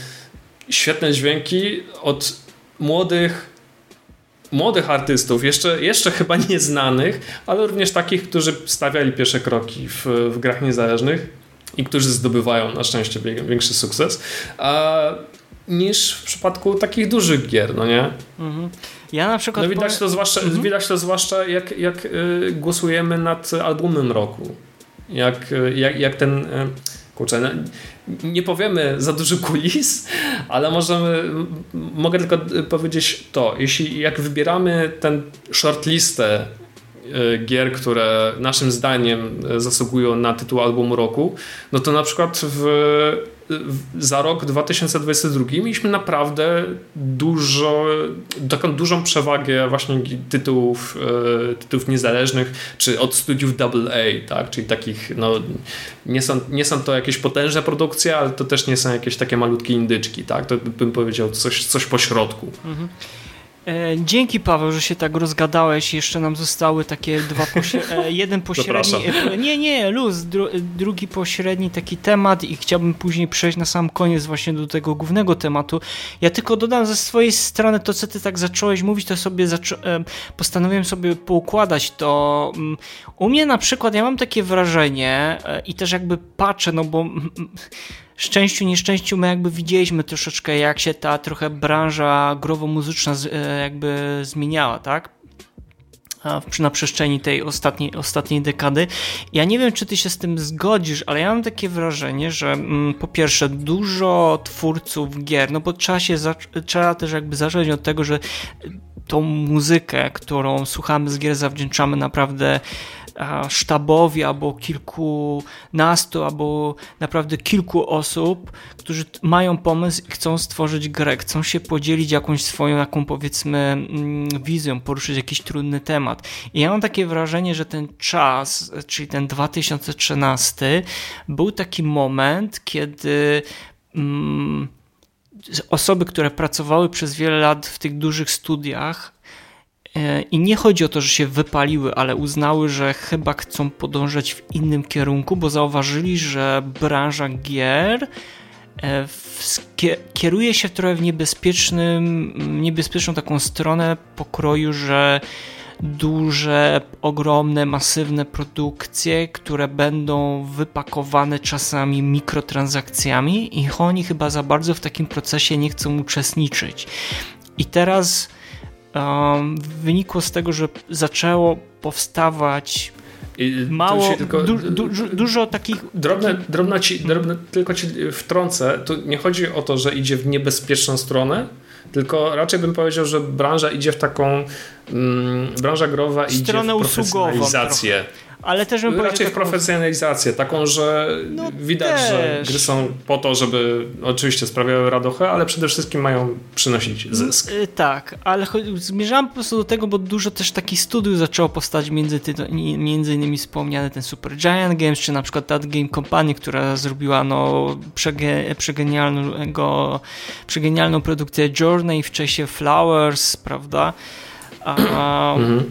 E: świetne dźwięki od młodych młodych artystów, jeszcze, jeszcze chyba nieznanych, ale również takich, którzy stawiali pierwsze kroki w, w grach niezależnych i którzy zdobywają na szczęście większy sukces, a, niż w przypadku takich dużych gier, no nie? Mhm.
D: Ja na przykład...
E: No widać to zwłaszcza, mhm. widać to zwłaszcza jak, jak y, głosujemy nad albumem roku. Jak, y, jak, jak ten... Y, kurczę, no, nie powiemy za dużo kulis, ale możemy, mogę tylko powiedzieć to, jeśli jak wybieramy ten shortlistę gier, które naszym zdaniem zasługują na tytuł albumu roku, no to na przykład w za rok 2022 mieliśmy naprawdę dużo, taką dużą przewagę właśnie tytułów, e, tytułów niezależnych, czy od studiów AA, tak? czyli takich, no, nie są, nie są to jakieś potężne produkcje, ale to też nie są jakieś takie malutkie indyczki, tak? to bym powiedział coś, coś po środku. Mhm.
D: E, dzięki Paweł, że się tak rozgadałeś. Jeszcze nam zostały takie dwa e, jeden pośredni. E, nie, nie, luz. Dru drugi pośredni taki temat i chciałbym później przejść na sam koniec właśnie do tego głównego tematu. Ja tylko dodam ze swojej strony to, co ty tak zacząłeś mówić, to sobie postanowiłem sobie poukładać to. Mm, u mnie na przykład ja mam takie wrażenie i też jakby patrzę, no bo szczęściu, nieszczęściu my jakby widzieliśmy troszeczkę jak się ta trochę branża growo-muzyczna e, jakby zmieniała, tak? na przestrzeni tej ostatniej, ostatniej dekady. Ja nie wiem, czy ty się z tym zgodzisz, ale ja mam takie wrażenie, że mm, po pierwsze dużo twórców gier, no bo trzeba się trzeba też jakby zacząć od tego, że tą muzykę, którą słuchamy z gier zawdzięczamy naprawdę sztabowi albo kilkunastu, albo naprawdę kilku osób, którzy mają pomysł i chcą stworzyć grę, chcą się podzielić jakąś swoją, taką powiedzmy mm, wizją, poruszyć jakiś trudny temat. I ja mam takie wrażenie, że ten czas, czyli ten 2013 był taki moment, kiedy mm, osoby, które pracowały przez wiele lat w tych dużych studiach, i nie chodzi o to, że się wypaliły, ale uznały, że chyba chcą podążać w innym kierunku, bo zauważyli, że branża gier e, kieruje się trochę w niebezpiecznym, niebezpieczną taką stronę pokroju, że duże, ogromne, masywne produkcje, które będą wypakowane czasami mikrotransakcjami i oni chyba za bardzo w takim procesie nie chcą uczestniczyć. I teraz wynikło z tego, że zaczęło powstawać mało, tylko, du, du, dużo takich...
E: Drobne, ci, drobne, tylko ci wtrącę, tu nie chodzi o to, że idzie w niebezpieczną stronę, tylko raczej bym powiedział, że branża idzie w taką, mm, branża growa
D: Stronę
E: idzie w profesjonalizację.
D: Ale też bym
E: Raczej
D: w
E: profesjonalizację, taką, że no widać, też. że gry są po to, żeby oczywiście sprawiały radochę, ale przede wszystkim mają przynosić zysk.
D: Yy, tak, ale zmierzałam po prostu do tego, bo dużo też takich studiów zaczęło powstać między, między innymi wspomniany ten Super Giant Games, czy na przykład That Game Company, która zrobiła no przege, przegenialnego, przegenialną produkcję Journey, wcześniej Flowers, prawda? A, mhm.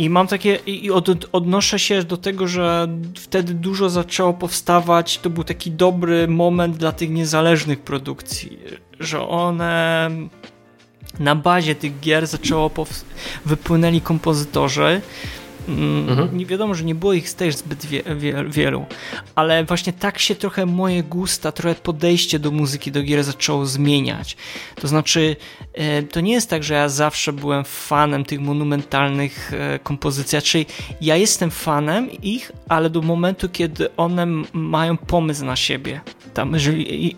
D: I mam takie, i od, odnoszę się do tego, że wtedy dużo zaczęło powstawać, to był taki dobry moment dla tych niezależnych produkcji, że one na bazie tych gier zaczęło wypłynęli kompozytorzy, Mhm. Nie wiadomo, że nie było ich też zbyt wie, wie, wielu, ale właśnie tak się trochę moje gusta, trochę podejście do muzyki, do gier zaczęło zmieniać. To znaczy, e, to nie jest tak, że ja zawsze byłem fanem tych monumentalnych e, kompozycji, czyli ja jestem fanem ich, ale do momentu, kiedy one mają pomysł na siebie. Tam, jeżeli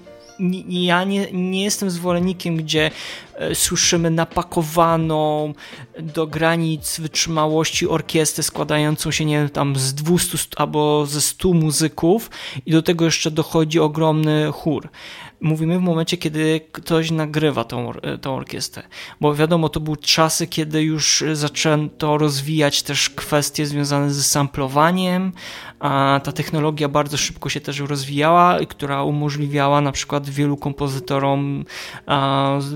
D: ja nie, nie jestem zwolennikiem, gdzie e, słyszymy napakowaną do granic wytrzymałości orkiestrę składającą się, nie wiem, tam z 200 albo ze 100 muzyków i do tego jeszcze dochodzi ogromny chór mówimy w momencie, kiedy ktoś nagrywa tą, tą orkiestrę. Bo wiadomo, to były czasy, kiedy już zaczęto rozwijać też kwestie związane z samplowaniem, a ta technologia bardzo szybko się też rozwijała, która umożliwiała na przykład wielu kompozytorom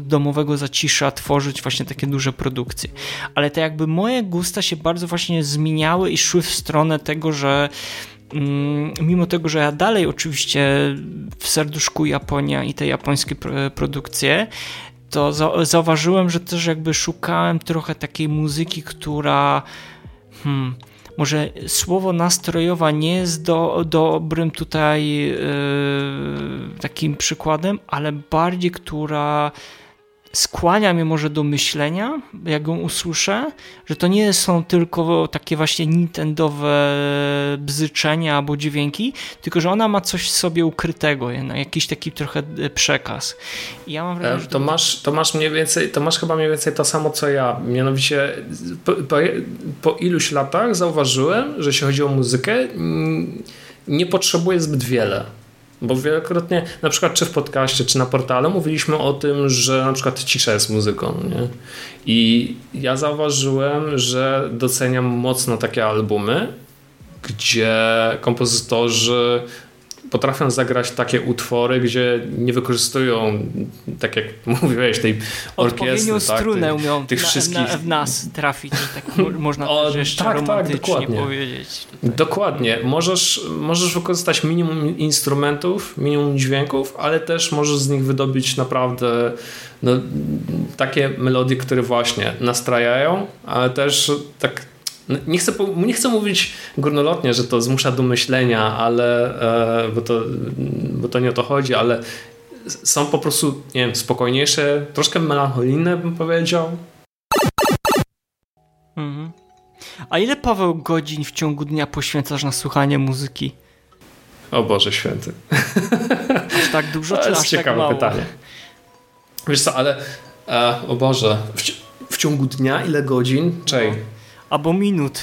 D: domowego zacisza tworzyć właśnie takie duże produkcje. Ale to jakby moje gusta się bardzo właśnie zmieniały i szły w stronę tego, że mimo tego, że ja dalej oczywiście w serduszku Japonia i te japońskie produkcje, to zauważyłem, że też jakby szukałem trochę takiej muzyki, która hmm, może słowo nastrojowa nie jest do, dobrym tutaj yy, takim przykładem, ale bardziej, która skłania mnie może do myślenia, jak ją usłyszę, że to nie są tylko takie właśnie nintendowe bzyczenia albo dźwięki, tylko że ona ma coś w sobie ukrytego, jakiś taki trochę e, przekaz.
E: I ja mam wrażenie, że to, masz, to masz mniej więcej, to masz chyba mniej więcej to samo co ja. Mianowicie po, po, po iluś latach zauważyłem, że jeśli chodzi o muzykę, nie potrzebuję zbyt wiele. Bo wielokrotnie, na przykład czy w podcaście, czy na portalu mówiliśmy o tym, że na przykład cisza jest muzyką. Nie? I ja zauważyłem, że doceniam mocno takie albumy, gdzie kompozytorzy potrafią zagrać takie utwory, gdzie nie wykorzystują, tak jak mówiłeś, tej orkiestry.
D: Tak, strunę umią tych na, wszystkich... Na, w nas trafić, tak można o, też jeszcze tak, tak tak, dokładnie. powiedzieć.
E: Tutaj. Dokładnie. Możesz, możesz wykorzystać minimum instrumentów, minimum dźwięków, ale też możesz z nich wydobyć naprawdę no, takie melodie, które właśnie nastrajają, ale też tak nie chcę, nie chcę mówić górnolotnie, że to zmusza do myślenia, ale, e, bo, to, bo to nie o to chodzi, ale są po prostu nie wiem, spokojniejsze, troszkę melancholijne bym powiedział.
D: Mhm. A ile Paweł godzin w ciągu dnia poświęcasz na słuchanie muzyki?
E: O Boże święty.
D: Aż tak dużo, to czy jest aż tak ciekawe tak mało? pytanie.
E: Wiesz co, ale e, o Boże, w, w, ciągu dnia ile godzin? Czej. No
D: albo minut.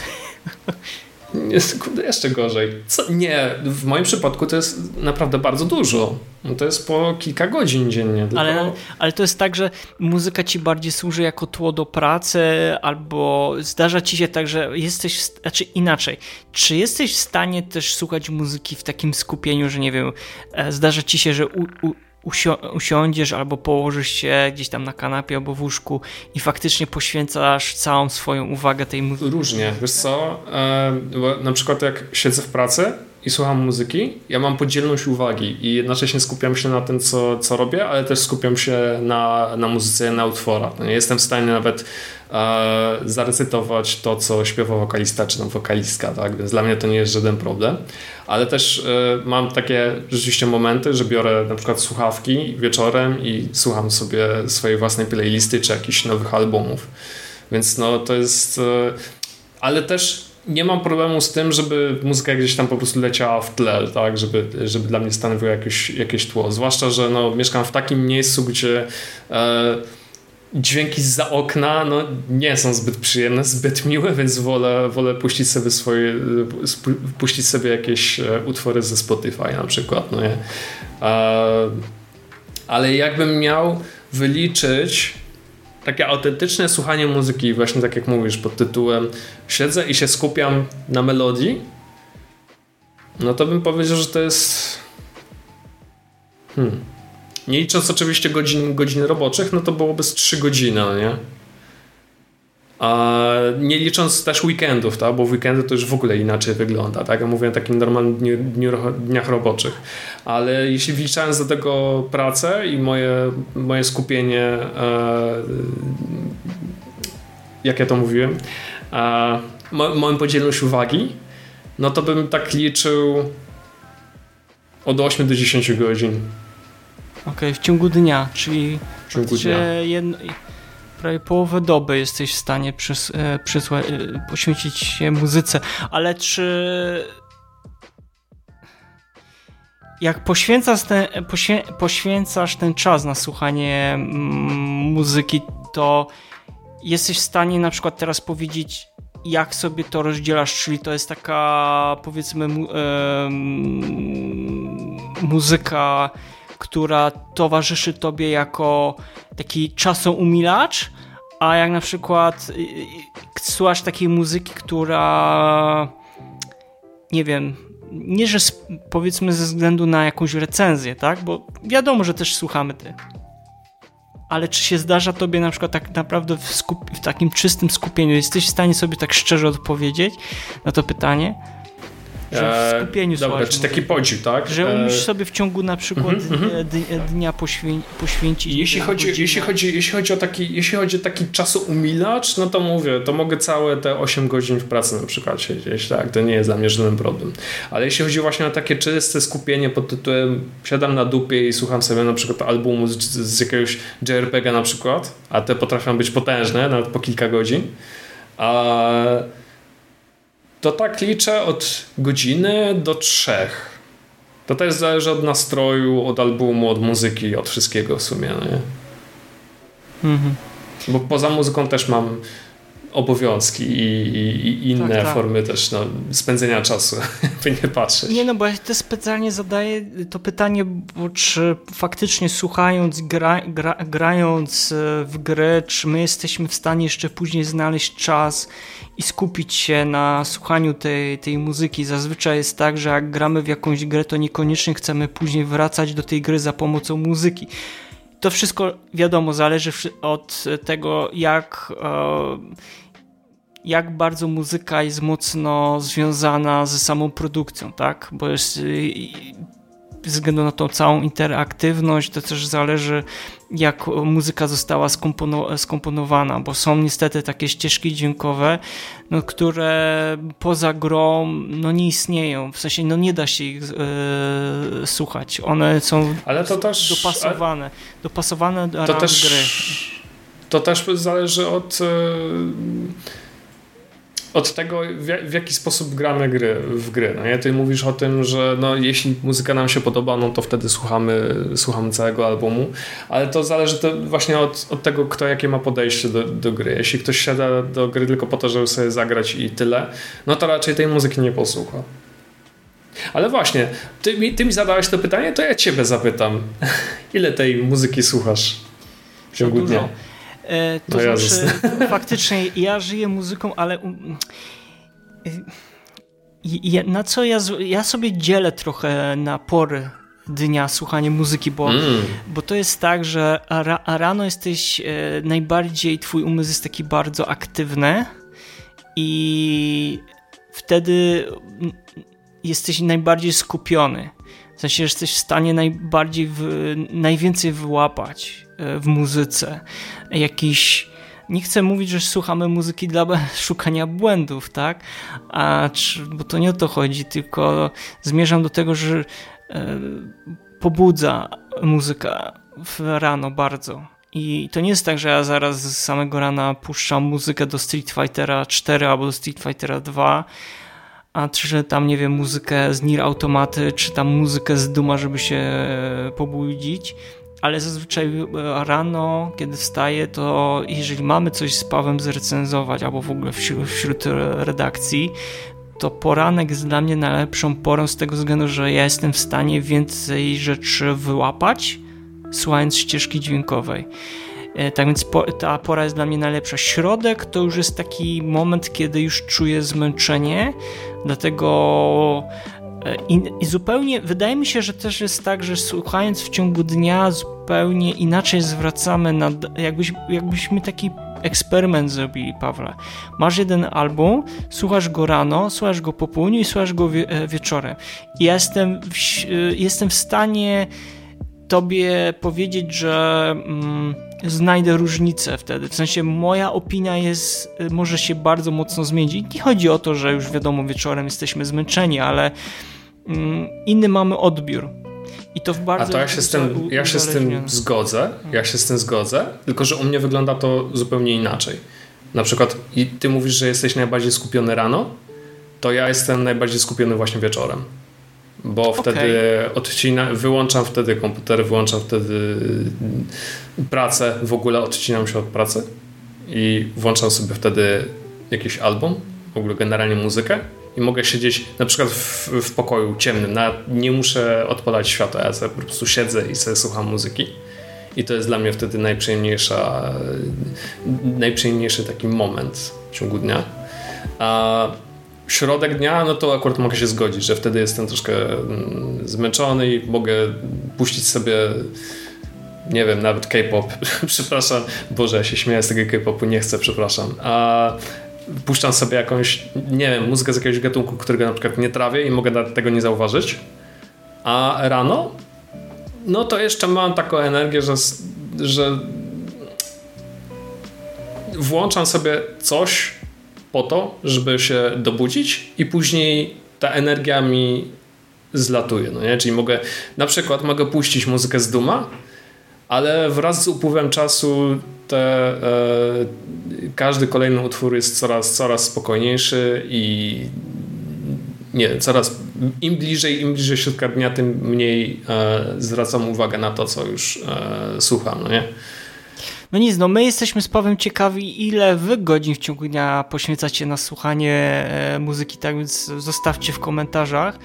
E: Jest jeszcze gorzej. Co? Nie, w moim przypadku to jest naprawdę bardzo dużo. To jest po kilka godzin dziennie. Tylko...
D: Ale, ale to jest tak, że muzyka ci bardziej służy jako tło do pracy, albo zdarza ci się tak, że jesteś, znaczy inaczej. Czy jesteś w stanie też słuchać muzyki w takim skupieniu, że nie wiem, e, zdarza ci się, że u, u usiądziesz albo położysz się gdzieś tam na kanapie albo w łóżku i faktycznie poświęcasz całą swoją uwagę tej muzyce?
E: Różnie. Wiesz co, e, na przykład jak siedzę w pracy i słucham muzyki, ja mam podzielność uwagi i jednocześnie skupiam się na tym, co, co robię, ale też skupiam się na, na muzyce, na utworach. No, jestem w stanie nawet e, zarecytować to, co śpiewa wokalista czy tam wokalistka, tak? więc dla mnie to nie jest żaden problem. Ale też e, mam takie rzeczywiście momenty, że biorę na przykład słuchawki wieczorem i słucham sobie swojej własnej playlisty czy jakichś nowych albumów. Więc no to jest... E, ale też nie mam problemu z tym, żeby muzyka gdzieś tam po prostu leciała w tle, tak, żeby, żeby dla mnie stanowiło jakieś, jakieś tło. Zwłaszcza, że no, mieszkam w takim miejscu, gdzie e, dźwięki za okna no, nie są zbyt przyjemne, zbyt miłe, więc wolę, wolę puścić sobie swoje, puścić sobie jakieś e, utwory ze Spotify na przykład. No nie? E, ale jakbym miał wyliczyć takie autentyczne słuchanie muzyki, właśnie tak jak mówisz, pod tytułem siedzę i się skupiam na melodii, no to bym powiedział, że to jest. Hmm. Nie licząc oczywiście godzin, godzin roboczych, no to byłoby z 3 godziny, no nie? A nie licząc też weekendów, tak? bo weekendy to już w ogóle inaczej wygląda. Tak? Ja mówię o takim normalnym dniu, dniu, dniach roboczych. Ale jeśli wliczając do tego pracę i moje, moje skupienie, e, jak ja to mówiłem, e, mo, moją podzielność uwagi, no to bym tak liczył od 8 do 10 godzin.
D: Okej, okay, w ciągu dnia, czyli
E: w ciągu dnia.
D: Jedno, prawie połowę doby jesteś w stanie przys, e, e, poświęcić się muzyce, ale czy jak poświęcasz ten, poświę, poświęcasz ten czas na słuchanie mm, muzyki, to jesteś w stanie na przykład teraz powiedzieć, jak sobie to rozdzielasz, czyli to jest taka powiedzmy mu, e, muzyka która towarzyszy tobie jako taki czasomilacz, a jak na przykład y, y, słuchasz takiej muzyki, która nie wiem, nie że powiedzmy ze względu na jakąś recenzję, tak? Bo wiadomo, że też słuchamy ty. Ale czy się zdarza tobie na przykład tak naprawdę w, w takim czystym skupieniu, jesteś w stanie sobie tak szczerze odpowiedzieć na to pytanie? Że w e, skupieniu
E: Dobra, czy taki podziw, tak?
D: Że e, umiesz sobie w ciągu na przykład mm -hmm. dnia poświę poświęcić.
E: Jeśli chodzi, jeśli, chodzi, jeśli, chodzi o taki, jeśli chodzi o taki czasoumilacz, no to mówię, to mogę całe te 8 godzin w pracy na przykład siedzieć, tak? To nie jest dla mnie żaden problem. Ale jeśli chodzi właśnie o takie czyste skupienie pod tytułem siadam na dupie i słucham sobie na przykład albumu z, z jakiegoś JRPG na przykład, a te potrafią być potężne, nawet po kilka godzin, a to tak liczę od godziny do trzech. To też zależy od nastroju, od albumu, od muzyki, od wszystkiego w sumie. Nie? Mhm. Bo poza muzyką też mam obowiązki i, i, i inne tak, tak. formy też no, spędzenia czasu, by nie patrzeć.
D: Nie no, bo ja też specjalnie zadaję to pytanie, bo czy faktycznie słuchając, gra, gra, grając e, w grę, czy my jesteśmy w stanie jeszcze później znaleźć czas i skupić się na słuchaniu tej, tej muzyki. Zazwyczaj jest tak, że jak gramy w jakąś grę, to niekoniecznie chcemy później wracać do tej gry za pomocą muzyki. To wszystko wiadomo, zależy od tego, jak, e, jak bardzo muzyka jest mocno związana ze samą produkcją, tak? Bo jest ze względu na tą całą interaktywność, to też zależy jak muzyka została skomponowana, bo są niestety takie ścieżki dźwiękowe, no, które poza grą no, nie istnieją, w sensie no, nie da się ich e, słuchać, one są ale też, dopasowane, dopasowane do też, gry.
E: To też zależy od... E od tego, w, w, jaki sposób gramy gry, w gry. No nie? Ty mówisz o tym, że no, jeśli muzyka nam się podoba, no to wtedy słuchamy, słuchamy całego albumu, ale to zależy to właśnie od, od tego, kto jakie ma podejście do, do gry. Jeśli ktoś siada do gry tylko po to, żeby sobie zagrać i tyle, no to raczej tej muzyki nie posłucha. Ale właśnie, ty mi, ty mi zadałeś to pytanie, to ja ciebie zapytam. Ile tej muzyki słuchasz w ciągu dnia?
D: E, to no znaczy, faktycznie ja żyję muzyką, ale ja, na co ja, ja sobie dzielę trochę na pory dnia słuchanie muzyki, bo, mm. bo to jest tak, że ra, rano jesteś e, najbardziej, twój umysł jest taki bardzo aktywny i wtedy jesteś najbardziej skupiony. W sensie, że jesteś w stanie najbardziej, w, najwięcej wyłapać w muzyce. Jakiś nie chcę mówić, że słuchamy muzyki dla szukania błędów, tak? A, bo to nie o to chodzi, tylko zmierzam do tego, że e, pobudza muzyka w rano bardzo. I to nie jest tak, że ja zaraz z samego rana puszczam muzykę do Street Fightera 4 albo do Street Fightera 2 a czy tam, nie wiem, muzykę z Nier Automaty, czy tam muzykę z Duma, żeby się e, pobudzić, ale zazwyczaj e, rano, kiedy wstaję, to jeżeli mamy coś z Pawem zrecenzować, albo w ogóle wśród, wśród redakcji, to poranek jest dla mnie najlepszą porą z tego względu, że ja jestem w stanie więcej rzeczy wyłapać, słuchając ścieżki dźwiękowej. E, tak więc ta pora jest dla mnie najlepsza. Środek to już jest taki moment, kiedy już czuję zmęczenie, dlatego i, I, zupełnie, wydaje mi się, że też jest tak, że słuchając w ciągu dnia zupełnie inaczej zwracamy na, jakbyś, jakbyśmy taki eksperyment zrobili, Pawle. Masz jeden album, słuchasz go rano, słuchasz go po południu i słuchasz go wie, e, wieczorem. I jestem w, jestem w stanie tobie powiedzieć, że mm, znajdę różnicę wtedy. W sensie moja opinia jest, może się bardzo mocno zmienić. Nie chodzi o to, że już wiadomo, wieczorem jesteśmy zmęczeni, ale inny mamy odbiór. I to w bardzo.
E: A to ja się, z tym, ja się z tym zgodzę. Ja się z tym zgodzę, tylko że u mnie wygląda to zupełnie inaczej. Na przykład, i ty mówisz, że jesteś najbardziej skupiony rano, to ja jestem najbardziej skupiony właśnie wieczorem bo wtedy okay. odcina, wyłączam wtedy komputer, wyłączam wtedy pracę, w ogóle odcinam się od pracy i włączam sobie wtedy jakiś album, w ogóle generalnie muzykę i mogę siedzieć na przykład w, w pokoju ciemnym, na, nie muszę odpalać światła, ja sobie po prostu siedzę i sobie słucham muzyki. I to jest dla mnie wtedy najprzyjemniejsza najprzyjemniejszy taki moment w ciągu dnia. A środek dnia, no to akurat mogę się zgodzić, że wtedy jestem troszkę mm, zmęczony i mogę puścić sobie nie wiem, nawet K-pop, przepraszam, Boże, ja się śmieję z tego K-popu, nie chcę, przepraszam, a puszczam sobie jakąś, nie wiem, muzykę z jakiegoś gatunku, którego na przykład nie trawię i mogę tego nie zauważyć, a rano, no to jeszcze mam taką energię, że, że włączam sobie coś, po to, żeby się dobudzić i później ta energia mi zlatuje, no nie? Czyli mogę, na przykład mogę puścić muzykę z Duma, ale wraz z upływem czasu te, e, każdy kolejny utwór jest coraz, coraz spokojniejszy i nie, coraz im bliżej, im bliżej środka dnia, tym mniej e, zwracam uwagę na to, co już e, słucham, no nie?
D: No nic, no my jesteśmy z Pawem ciekawi, ile wy godzin w ciągu dnia poświęcacie na słuchanie muzyki, tak więc zostawcie w komentarzach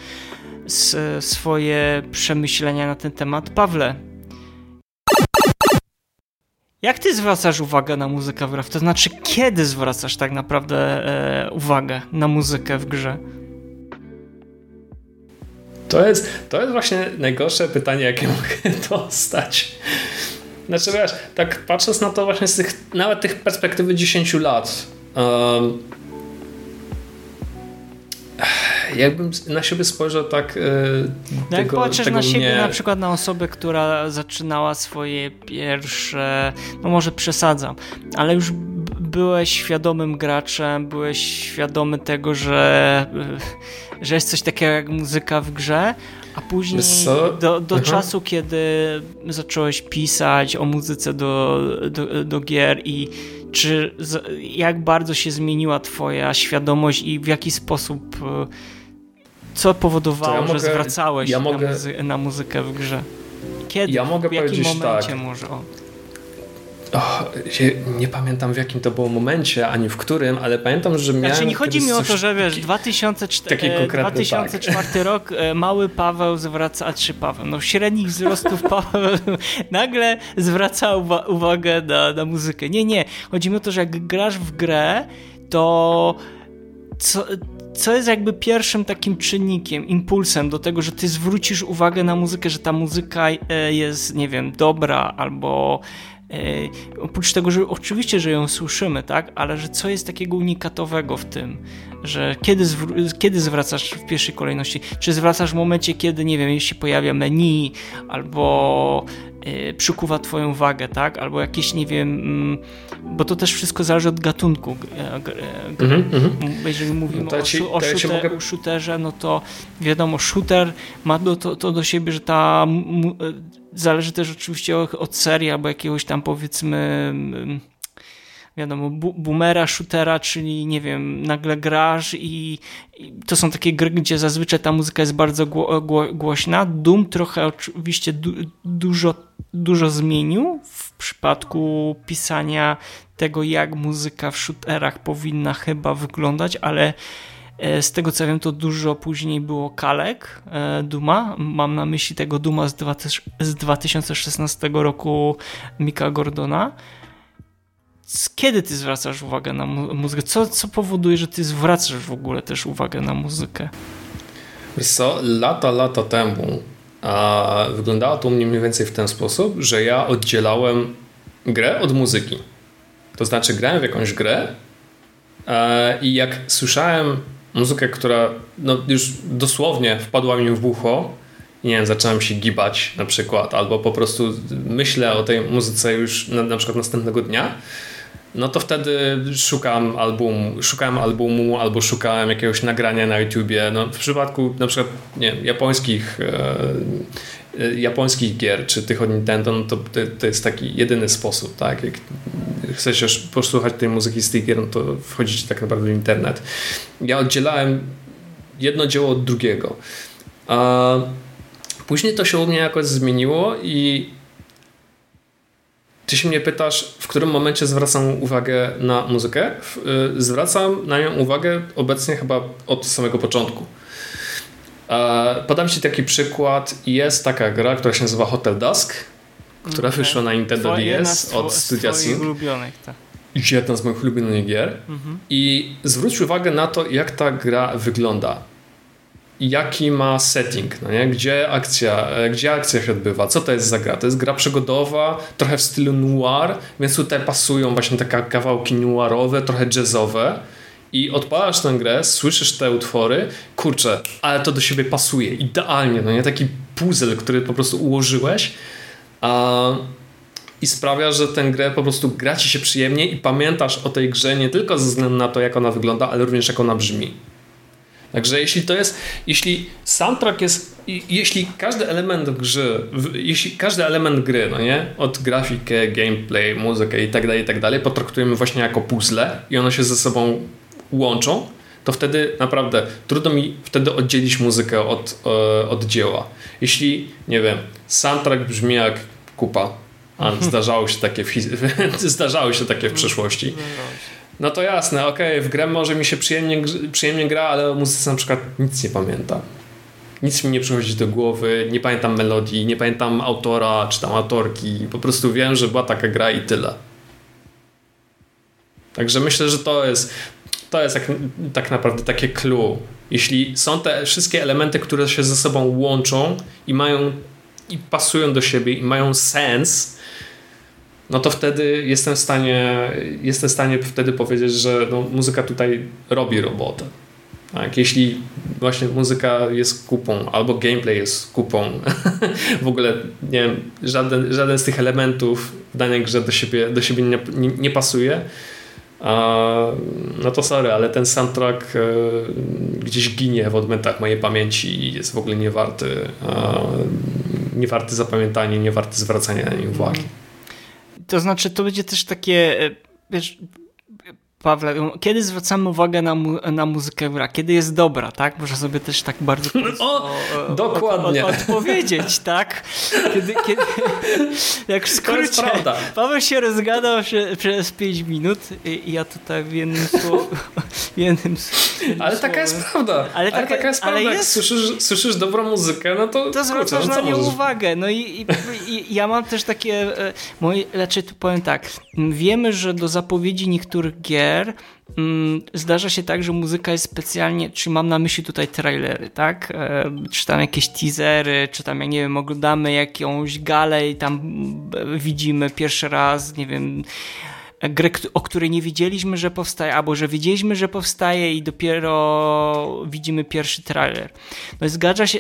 D: swoje przemyślenia na ten temat. Pawle, jak ty zwracasz uwagę na muzykę w grach? To znaczy, kiedy zwracasz tak naprawdę e, uwagę na muzykę w grze?
E: To jest, to jest właśnie najgorsze pytanie, jakie mogę dostać. Znaczy wiesz, tak patrząc na to właśnie z tych, nawet tych perspektywy 10 lat, um, jakbym na siebie spojrzał tak yy,
D: no tego, Jak patrzysz na siebie na przykład na osobę, która zaczynała swoje pierwsze, no może przesadzam, ale już byłeś świadomym graczem, byłeś świadomy tego, że, y, że jest coś takiego jak muzyka w grze, a później do, do czasu, kiedy zacząłeś pisać o muzyce do, do, do gier i czy jak bardzo się zmieniła twoja świadomość i w jaki sposób e, co powodowało, ja mogę, że zwracałeś ja mogę, na, muzy na, muzykę w grze? Kiedy?
E: Ja mogę
D: w jakim
E: powiedzieć
D: momencie
E: tak.
D: może? O.
E: Oh, nie pamiętam w jakim to było momencie, ani w którym, ale pamiętam, że miałem...
D: Znaczy nie chodzi mi o to, że wiesz, 2004, 2004 tak. rok, e, mały Paweł zwraca, a czy Paweł, no średnich wzrostów Paweł nagle zwraca uwa uwagę na, na muzykę. Nie, nie, chodzi mi o to, że jak grasz w grę, to co, co jest jakby pierwszym takim czynnikiem, impulsem do tego, że ty zwrócisz uwagę na muzykę, że ta muzyka e, jest, nie wiem, dobra albo oprócz tego, że oczywiście, że ją słyszymy, tak, ale że co jest takiego unikatowego w tym, że kiedy, kiedy zwracasz w pierwszej kolejności, czy zwracasz w momencie, kiedy, nie wiem, jeśli pojawia menu, albo Y, przykuwa twoją uwagę, tak? Albo jakieś, nie wiem, mm, bo to też wszystko zależy od gatunku. Mm -hmm. Jeżeli mówimy no ci, o, o, shooter, mogę... o shooterze, no to wiadomo, shooter ma do, to, to do siebie, że ta zależy też oczywiście od serii albo jakiegoś tam powiedzmy wiadomo, boomera, shootera, czyli nie wiem, nagle grasz i, i, to są takie gry, gdzie zazwyczaj ta muzyka jest bardzo gło, gło, głośna. Doom trochę oczywiście du, dużo, dużo zmienił w przypadku pisania tego, jak muzyka w shooterach powinna chyba wyglądać, ale z tego co wiem, to dużo później było kalek e, Duma. Mam na myśli tego Duma z, z 2016 roku Mika Gordona kiedy ty zwracasz uwagę na mu muzykę? Co, co powoduje, że ty zwracasz w ogóle też uwagę na muzykę?
E: Wiesz co, lata, lata temu a wyglądało to u mnie mniej więcej w ten sposób, że ja oddzielałem grę od muzyki. To znaczy grałem w jakąś grę e, i jak słyszałem muzykę, która no, już dosłownie wpadła mi w ucho, nie wiem, zacząłem się gibać na przykład, albo po prostu myślę o tej muzyce już na, na przykład następnego dnia, no to wtedy szukam album, szukałem albumu albo szukałem jakiegoś nagrania na YouTubie. No, w przypadku na przykład nie japońskich, e, e japońskich gier czy tych od Nintendo, no to, to, to, jest taki jedyny sposób, tak? Jak chcesz posłuchać tej muzyki z no to wchodzicie tak naprawdę w internet. Ja oddzielałem jedno dzieło od drugiego. A później to się u mnie jakoś zmieniło i ty się mnie pytasz, w którym momencie zwracam uwagę na muzykę? Y, zwracam na nią uwagę obecnie chyba od samego początku. Podam Ci taki przykład. Jest taka gra, która się nazywa Hotel Dusk, która okay. wyszła na Nintendo DS od Studia Sync.
D: ulubionych, tak.
E: Jedna z moich ulubionych gier. Mhm. I zwróć uwagę na to, jak ta gra wygląda jaki ma setting, no nie? Gdzie, akcja, e, gdzie akcja się odbywa, co to jest za gra. To jest gra przygodowa, trochę w stylu noir, więc tutaj pasują właśnie takie kawałki noirowe, trochę jazzowe i odpalasz tę grę, słyszysz te utwory, kurczę, ale to do siebie pasuje idealnie, no nie? Taki puzzle, który po prostu ułożyłeś a, i sprawia, że tę grę po prostu gra ci się przyjemnie i pamiętasz o tej grze nie tylko ze względu na to, jak ona wygląda, ale również jak ona brzmi. Także jeśli to jest, jeśli soundtrack jest, jeśli każdy element gry, jeśli każdy element gry, no nie, od grafikę, gameplay, muzykę i tak dalej, i tak dalej, potraktujemy właśnie jako puzzle i one się ze sobą łączą, to wtedy naprawdę trudno mi wtedy oddzielić muzykę od, e, od dzieła. Jeśli, nie wiem, soundtrack brzmi jak kupa, a zdarzało się takie w, zdarzało się takie w przeszłości no to jasne, okej, okay, w grę może mi się przyjemnie, przyjemnie gra, ale o muzyce na przykład nic nie pamiętam. Nic mi nie przychodzi do głowy, nie pamiętam melodii, nie pamiętam autora czy tam autorki. Po prostu wiem, że była taka gra i tyle. Także myślę, że to jest, to jest tak, tak naprawdę takie clue. Jeśli są te wszystkie elementy, które się ze sobą łączą i mają i pasują do siebie i mają sens, no to wtedy jestem w stanie, jestem w stanie wtedy powiedzieć, że no, muzyka tutaj robi robotę. Tak, jeśli właśnie muzyka jest kupą, albo gameplay jest kupą, w ogóle nie wiem, żaden, żaden z tych elementów w danej grze do siebie, do siebie nie, nie, nie pasuje, no to sorry, ale ten soundtrack e, gdzieś ginie w odmętach mojej pamięci i jest w ogóle niewarty, niewarty zapamiętania, niewarty zwracania na nie uwagi.
D: To znaczy, to będzie też takie. E, wiesz, Pawle, kiedy zwracamy uwagę na, mu na muzykę? Kiedy jest dobra, tak? Można sobie też tak bardzo
E: o, o, dokładnie.
D: Od, odpowiedzieć, tak? Kiedy, kiedy, jak w skrócie, Paweł się rozgadał przez 5 minut i ja tutaj w jednym słowie... Jednym,
E: jednym ale taka jest prawda. Ale, ale taka, taka jest prawda. Ale jest... Jak słyszysz, słyszysz dobrą muzykę, no to
D: To zwracasz no na nią uwagę. No i, i, i, ja mam też takie... E, moje, znaczy tu powiem tak. Wiemy, że do zapowiedzi niektórych gier mm, zdarza się tak, że muzyka jest specjalnie, czy mam na myśli tutaj trailery, tak? E, czy tam jakieś teasery, czy tam, jak nie wiem, oglądamy jakąś galę i tam e, widzimy pierwszy raz, nie wiem, grę, o której nie wiedzieliśmy, że powstaje, albo że wiedzieliśmy, że powstaje i dopiero widzimy pierwszy trailer. No zgadza się,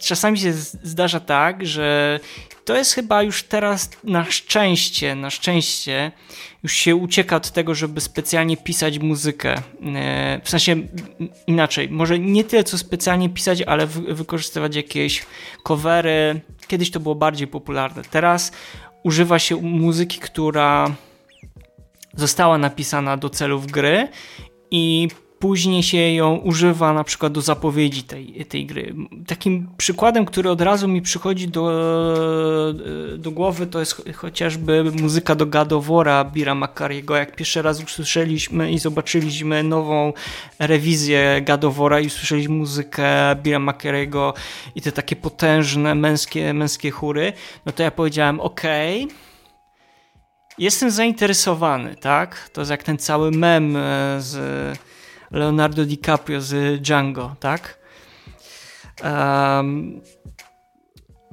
D: czasami się zdarza tak, że to jest chyba już teraz na szczęście, na szczęście już się ucieka od tego, żeby specjalnie pisać muzykę. E, w sensie inaczej, może nie tyle co specjalnie pisać, ale wykorzystywać jakieś covery. Kiedyś to było bardziej popularne. Teraz używa się muzyki, która została napisana do celów gry i później się ją używa na przykład do zapowiedzi tej, tej gry. Takim przykładem, który od razu mi przychodzi do, do głowy, to jest chociażby muzyka do Gadowora Bira Makariego. Jak pierwszy raz usłyszeliśmy i zobaczyliśmy nową rewizję Gadowora i usłyszeliśmy muzykę Bira Makariego i te takie potężne męskie, męskie chóry, no to ja powiedziałem, okej, okay, jestem zainteresowany, tak? To jest jak ten cały mem e, z Leonardo DiCaprio z Django, tak? Um,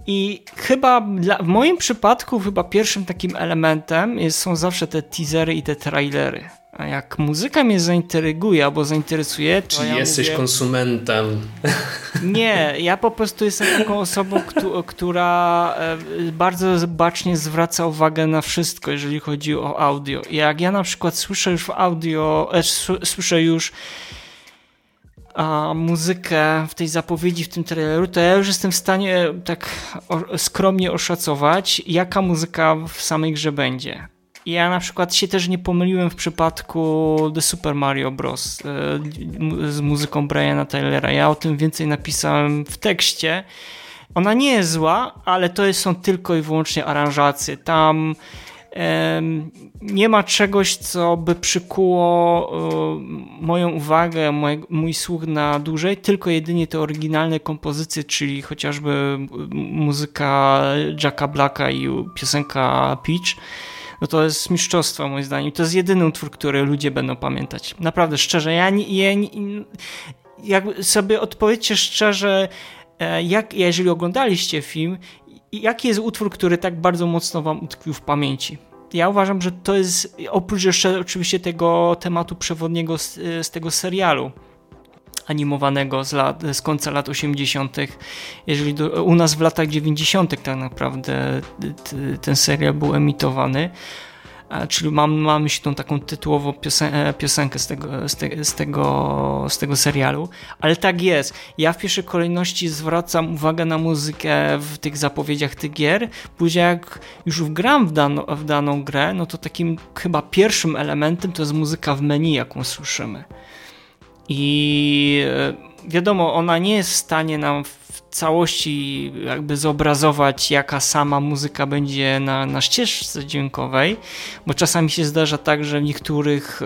D: I chyba dla, w moim przypadku chyba pierwszym takim elementem jest, są zawsze te teasery i te trailery. A jak muzyka mnie zaintryguje albo zainteresuje, to
E: Czy
D: ja
E: jesteś
D: mówię,
E: konsumentem?
D: Nie, ja po prostu jestem taką osobą, która e, bardzo bacznie zwraca uwagę na wszystko, jeżeli chodzi o audio. Jak ja na przykład słyszę już w audio, e, słyszę już a, muzykę w tej zapowiedzi, w tym traileru, to ja już jestem w stanie tak skromnie oszacować, jaka muzyka w samej grze będzie. Ja na przykład się też nie pomyliłem w przypadku The Super Mario Bros. E, z muzyką Briana Taylora. Ja o tym więcej napisałem w tekście. Ona nie jest zła, ale to są tylko i wyłącznie aranżacje. Tam nie ma czegoś, co by przykuło e, moją uwagę, mój, mój słuch na dłużej, tylko jedynie te oryginalne kompozycje, czyli chociażby muzyka Jacka Blacka i piosenka Peach no to jest mistrzostwo moim zdaniem. To jest jedyny utwór, który ludzie będą pamiętać. Naprawdę, szczerze. Ja nie, ja nie, jak sobie odpowiedzcie szczerze, e, jak, jeżeli oglądaliście film, jaki jest utwór, który tak bardzo mocno wam utkwił w pamięci? Ja uważam, że to jest, oprócz jeszcze oczywiście tego tematu przewodniego z, z tego serialu, animowanego z, lat, z końca lat 80., jeżeli do, u nas w latach 90. tak naprawdę ten serial był emitowany. Czyli mam, mam tą taką tytułową piosen e, piosenkę z tego, z, te, z, tego, z tego serialu, ale tak jest. Ja w pierwszej kolejności zwracam uwagę na muzykę w tych zapowiedziach tych gier. Później jak już wgram w, dano, w daną grę, no to takim chyba pierwszym elementem to jest muzyka w menu, jaką słyszymy. I e, wiadomo, ona nie jest w stanie nam w całości jakby zobrazować, jaka sama muzyka będzie na, na ścieżce dźwiękowej, bo czasami się zdarza tak, że w niektórych e,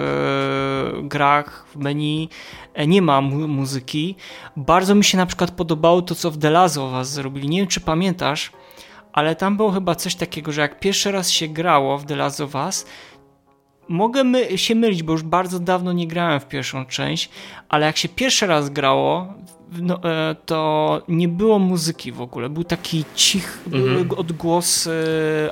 D: grach w menu e, nie ma mu muzyki. Bardzo mi się na przykład podobało to, co w The Last of Us zrobili. Nie wiem, czy pamiętasz, ale tam było chyba coś takiego, że jak pierwszy raz się grało w The Last of Us, mogę my się mylić, bo już bardzo dawno nie grałem w pierwszą część, ale jak się pierwszy raz grało, no, e, to nie było muzyki w ogóle. Był taki cich mhm. odgłos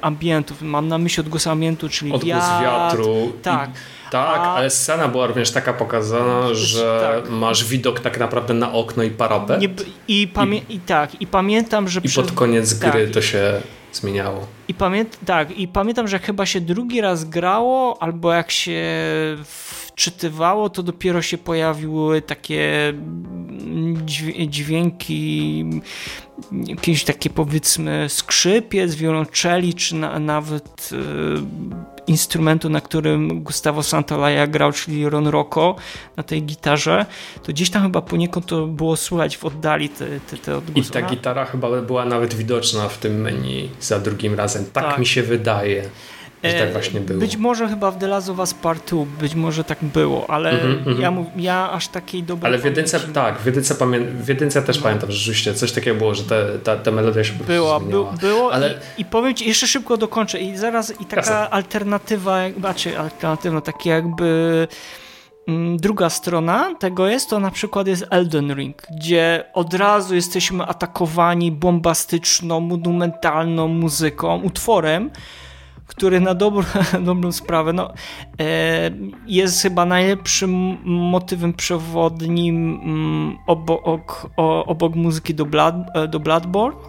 D: ambientów. Mam na myśli odgłos ambientu, czyli
E: odgłos wiatr, wiatru.
D: Tak.
E: I, tak, A... ale scena była również taka pokazana, że tak. masz widok tak naprawdę na okno i parapet. Nie,
D: i, pamię- I, i, tak, i pamiętam, że...
E: I przez... pod koniec gry tak. to się zmieniało.
D: I pamięt, tak, i pamiętam, że chyba się drugi raz grało, albo jak się odczytywało, to dopiero się pojawiły takie dźwięki, jakieś takie powiedzmy skrzypiec, wiolonczeli, czy na, nawet y, instrumentu, na którym Gustavo Santaolalla grał, czyli Ron Rocco na tej gitarze, to gdzieś tam chyba poniekąd to było słychać w oddali te, te, te odgłosy.
E: I ta gitara chyba była nawet widoczna w tym menu za drugim razem. Tak, tak. mi się wydaje. Że tak e, właśnie było.
D: Być może chyba w The Last of Us Part 2, być może tak było, ale mm -hmm, ja, ja aż takiej dobrej
E: Ale w jedynce, tak, w jedynce, pamię w jedynce też no. pamiętam, że rzeczywiście coś takiego było, że te, ta, ta melodia się
D: Była, by, było ale... i, i powiem ci, jeszcze szybko dokończę i zaraz i taka Jasne. alternatywa, znaczy alternatywna, takie jakby mm, druga strona tego jest, to na przykład jest Elden Ring, gdzie od razu jesteśmy atakowani bombastyczną, monumentalną muzyką, utworem, który na dobrą, dobrą sprawę no, e, jest chyba najlepszym motywem przewodnim mm, obok, obok muzyki do, Blood, e, do Bloodborne.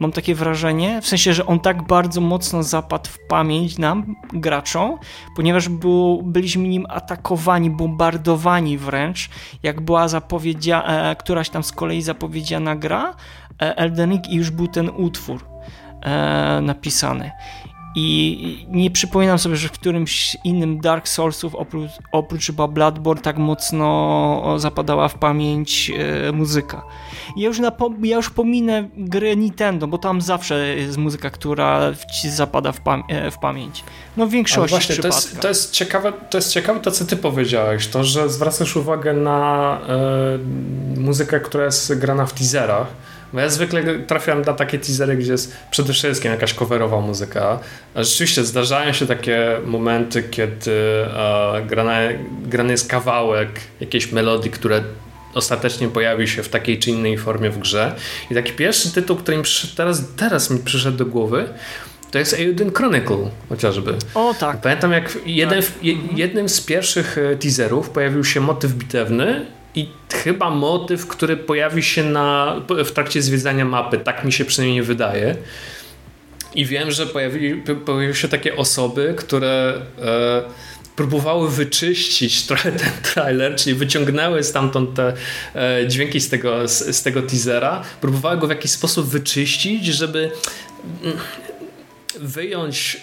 D: Mam takie wrażenie, w sensie, że on tak bardzo mocno zapadł w pamięć nam, graczom, ponieważ był, byliśmy nim atakowani, bombardowani wręcz, jak była zapowiedziana, e, któraś tam z kolei zapowiedziana gra Elden Ring i już był ten utwór napisany. I nie przypominam sobie, że w którymś innym Dark Soulsów oprócz, oprócz chyba Bloodborne tak mocno zapadała w pamięć e, muzyka. Ja już, na, ja już pominę gry Nintendo, bo tam zawsze jest muzyka, która ci zapada w, pam e, w pamięć. No w większości właśnie,
E: to jest, to jest, ciekawe, to jest ciekawe to, co ty powiedziałeś, to, że zwracasz uwagę na e, muzykę, która jest grana w teaserach bo ja zwykle trafiam na takie teasery, gdzie jest przede wszystkim jakaś coverowa muzyka. A rzeczywiście zdarzają się takie momenty, kiedy e, grany, grany jest kawałek jakiejś melodii, które ostatecznie pojawi się w takiej czy innej formie w grze. I taki pierwszy tytuł, który mi teraz, teraz mi przyszedł do głowy, to jest Euden Chronicle chociażby.
D: O tak.
E: Pamiętam jak jeden, tak. jednym z pierwszych e, teaserów pojawił się motyw bitewny i chyba motyw, który pojawi się na, w trakcie zwiedzania mapy, tak mi się przynajmniej wydaje. I wiem, że pojawi, pojawiły się takie osoby, które e, próbowały wyczyścić trochę ten trailer, czyli wyciągnęły stamtąd te e, dźwięki z tego, z, z tego teasera, próbowały go w jakiś sposób wyczyścić, żeby wyjąć,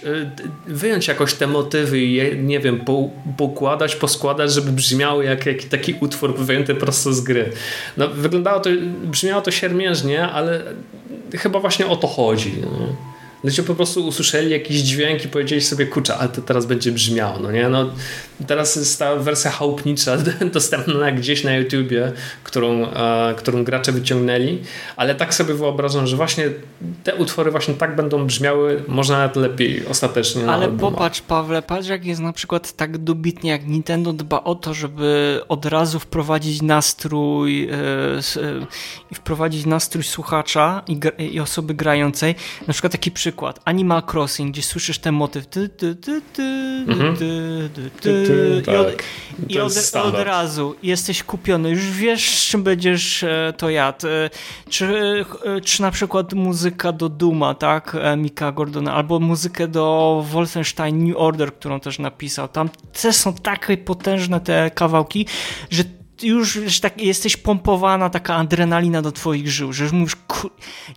E: y, wyjąć jakoś te motywy i je, nie wiem, po, pokładać, poskładać, żeby brzmiały jak, jak taki utwór wyjęty prosto z gry. No, wyglądało to, brzmiało to siermiężnie, ale chyba właśnie o to chodzi. Ludzie po prostu usłyszeli jakiś dźwięk i powiedzieli sobie, kurczę, ale to teraz będzie brzmiało, no nie? No, teraz jest ta wersja chałupnicza dostępna gdzieś na YouTubie, którą, e, którą gracze wyciągnęli, ale tak sobie wyobrażam, że właśnie te utwory właśnie tak będą brzmiały, może nawet lepiej ostatecznie.
D: Ale popatrz, Pawle, patrz jak jest na przykład tak dobitnie, jak Nintendo dba o to, żeby od razu wprowadzić nastrój e, e, wprowadzić nastrój słuchacza i, i osoby grającej. Na przykład taki przykład przykład Animal Crossing, gdzie słyszysz ten motyw ty, ty, ty, ty, mhm. ty, ty, ty, i, od, tak. i od, od, razu jesteś kupiony, już wiesz czym będziesz e, to jadł. E, czy, e, czy na przykład muzyka do Duma, tak, Mika Gordona, albo muzykę do Wolfenstein New Order, którą też napisał. Tam te są takie potężne te kawałki, że już że tak jesteś pompowana taka adrenalina do twoich żył, że już mówisz,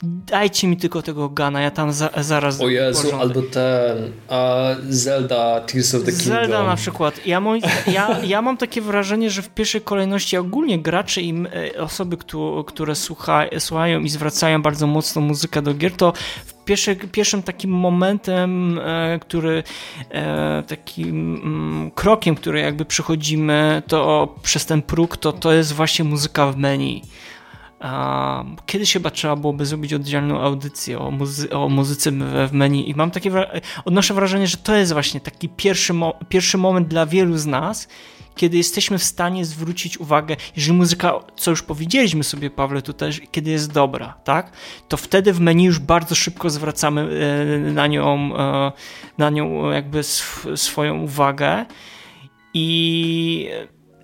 D: dajcie mi tylko tego Gana, ja tam za, zaraz...
E: O Jezu, albo ten uh, Zelda Tears of the Kingdom.
D: Zelda na przykład. Ja, moi, ja, ja mam takie wrażenie, że w pierwszej kolejności ogólnie gracze i e, osoby, które słucha, słuchają i zwracają bardzo mocno muzykę do gier, to w pierwszy, pierwszym takim momentem, e, który e, takim mm, krokiem, który jakby przechodzimy to przez ten próg, to to jest właśnie muzyka w menu. Kiedyś chyba trzeba byłoby zrobić oddzielną audycję o, muzy o muzyce w menu i mam takie odnoszę wrażenie, że to jest właśnie taki pierwszy, mo pierwszy moment dla wielu z nas, kiedy jesteśmy w stanie zwrócić uwagę, jeżeli muzyka, co już powiedzieliśmy sobie, Pawle, tutaj, kiedy jest dobra, tak, to wtedy w menu już bardzo szybko zwracamy e, na nią, e, na nią jakby sw swoją uwagę. I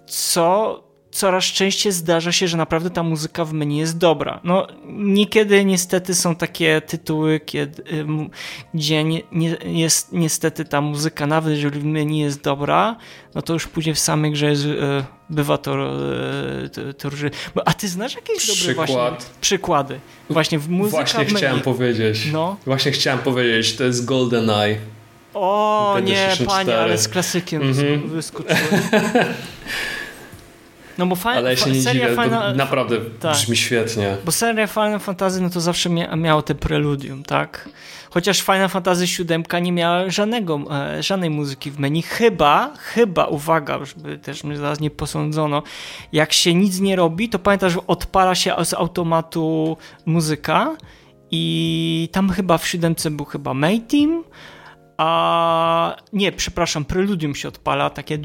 D: co coraz częściej zdarza się, że naprawdę ta muzyka w menu jest dobra. No, niekiedy niestety są takie tytuły, kiedy, gdzie nie, nie, jest niestety ta muzyka, nawet jeżeli w menu jest dobra, no to już później w samej grze jest, e, bywa to, e, to, to A ty znasz jakieś Przykład. dobre właśnie przykłady? Właśnie w muzyce.
E: Właśnie chciałem powiedzieć. No. Właśnie chciałem powiedzieć, to jest GoldenEye.
D: O nie, panie, ale z klasykiem mm -hmm. wyskoczyłem.
E: No bo fa- Ale się nie dziwię, Final... naprawdę tak. brzmi świetnie.
D: Bo seria Final Fantasy no to zawsze mia miało te preludium, tak? Chociaż Final Fantasy VII nie miała żadnego, e, żadnej muzyki w menu, chyba, chyba, uwaga, żeby też mnie zaraz nie posądzono, jak się nic nie robi, to pamiętasz, że odpala się z automatu muzyka i tam chyba w siódemce był chyba May Team, a nie, przepraszam, preludium się odpala, takie.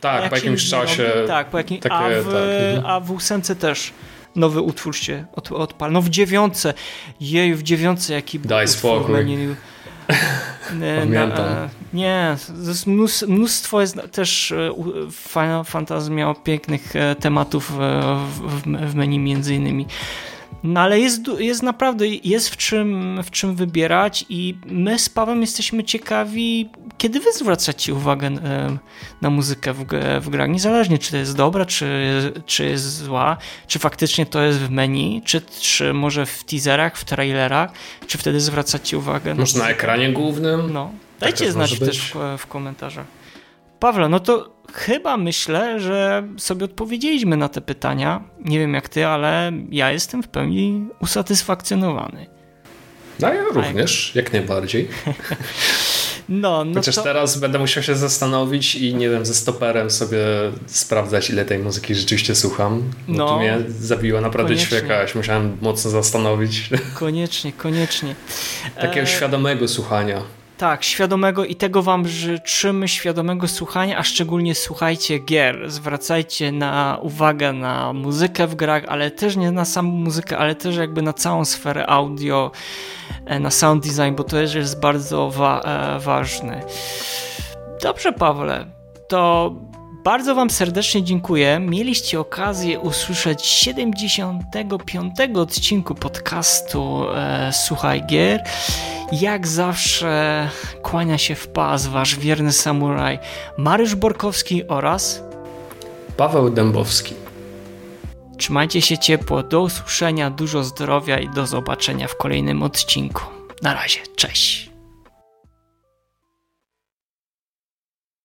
E: Tak, po jakimś czasie.
D: tak, po jakim, takie, a, w, tak. a w ósemce też nowy utwór się od, odpala. No w dziewiątce, jej, w dziewiątce jaki
E: był Daj spokój.
D: Nie,
E: Pamiętam.
D: Na, nie, mnóstwo jest też e, Final Fantasy miało pięknych e, tematów w, w menu między innymi. No ale jest, jest naprawdę, jest w czym, w czym wybierać i my z Pawem jesteśmy ciekawi, kiedy wy zwracacie uwagę na muzykę w, w grach, niezależnie czy to jest dobra, czy, czy jest zła, czy faktycznie to jest w menu, czy, czy może w teaserach, w trailerach, czy wtedy zwracacie uwagę.
E: Na może na ekranie głównym?
D: No, dajcie tak znać też w, w komentarzach. Pawle, no to chyba myślę, że sobie odpowiedzieliśmy na te pytania. Nie wiem jak ty, ale ja jestem w pełni usatysfakcjonowany.
E: No ja również, jak, najbardziej.
D: No, no
E: Chociaż
D: to...
E: teraz będę musiał się zastanowić i nie wiem, ze stoperem sobie sprawdzać, ile tej muzyki rzeczywiście słucham. No, to mnie zabiła naprawdę ćwieka, musiałem mocno zastanowić.
D: Koniecznie, koniecznie.
E: Takiego e... świadomego słuchania.
D: Tak, świadomego i tego wam życzymy, świadomego słuchania, a szczególnie słuchajcie gier. Zwracajcie na uwagę na muzykę w grach, ale też nie na samą muzykę, ale też jakby na całą sferę audio, e, na sound design, bo to też jest bardzo wa e, ważne. Dobrze, Pawle, to bardzo Wam serdecznie dziękuję. Mieliście okazję usłyszeć 75. odcinku podcastu e, Słuchaj Gier. Jak zawsze kłania się w pas Wasz wierny samuraj Mariusz Borkowski oraz
E: Paweł Dębowski.
D: Trzymajcie się ciepło, do usłyszenia, dużo zdrowia i do zobaczenia w kolejnym odcinku. Na razie, cześć.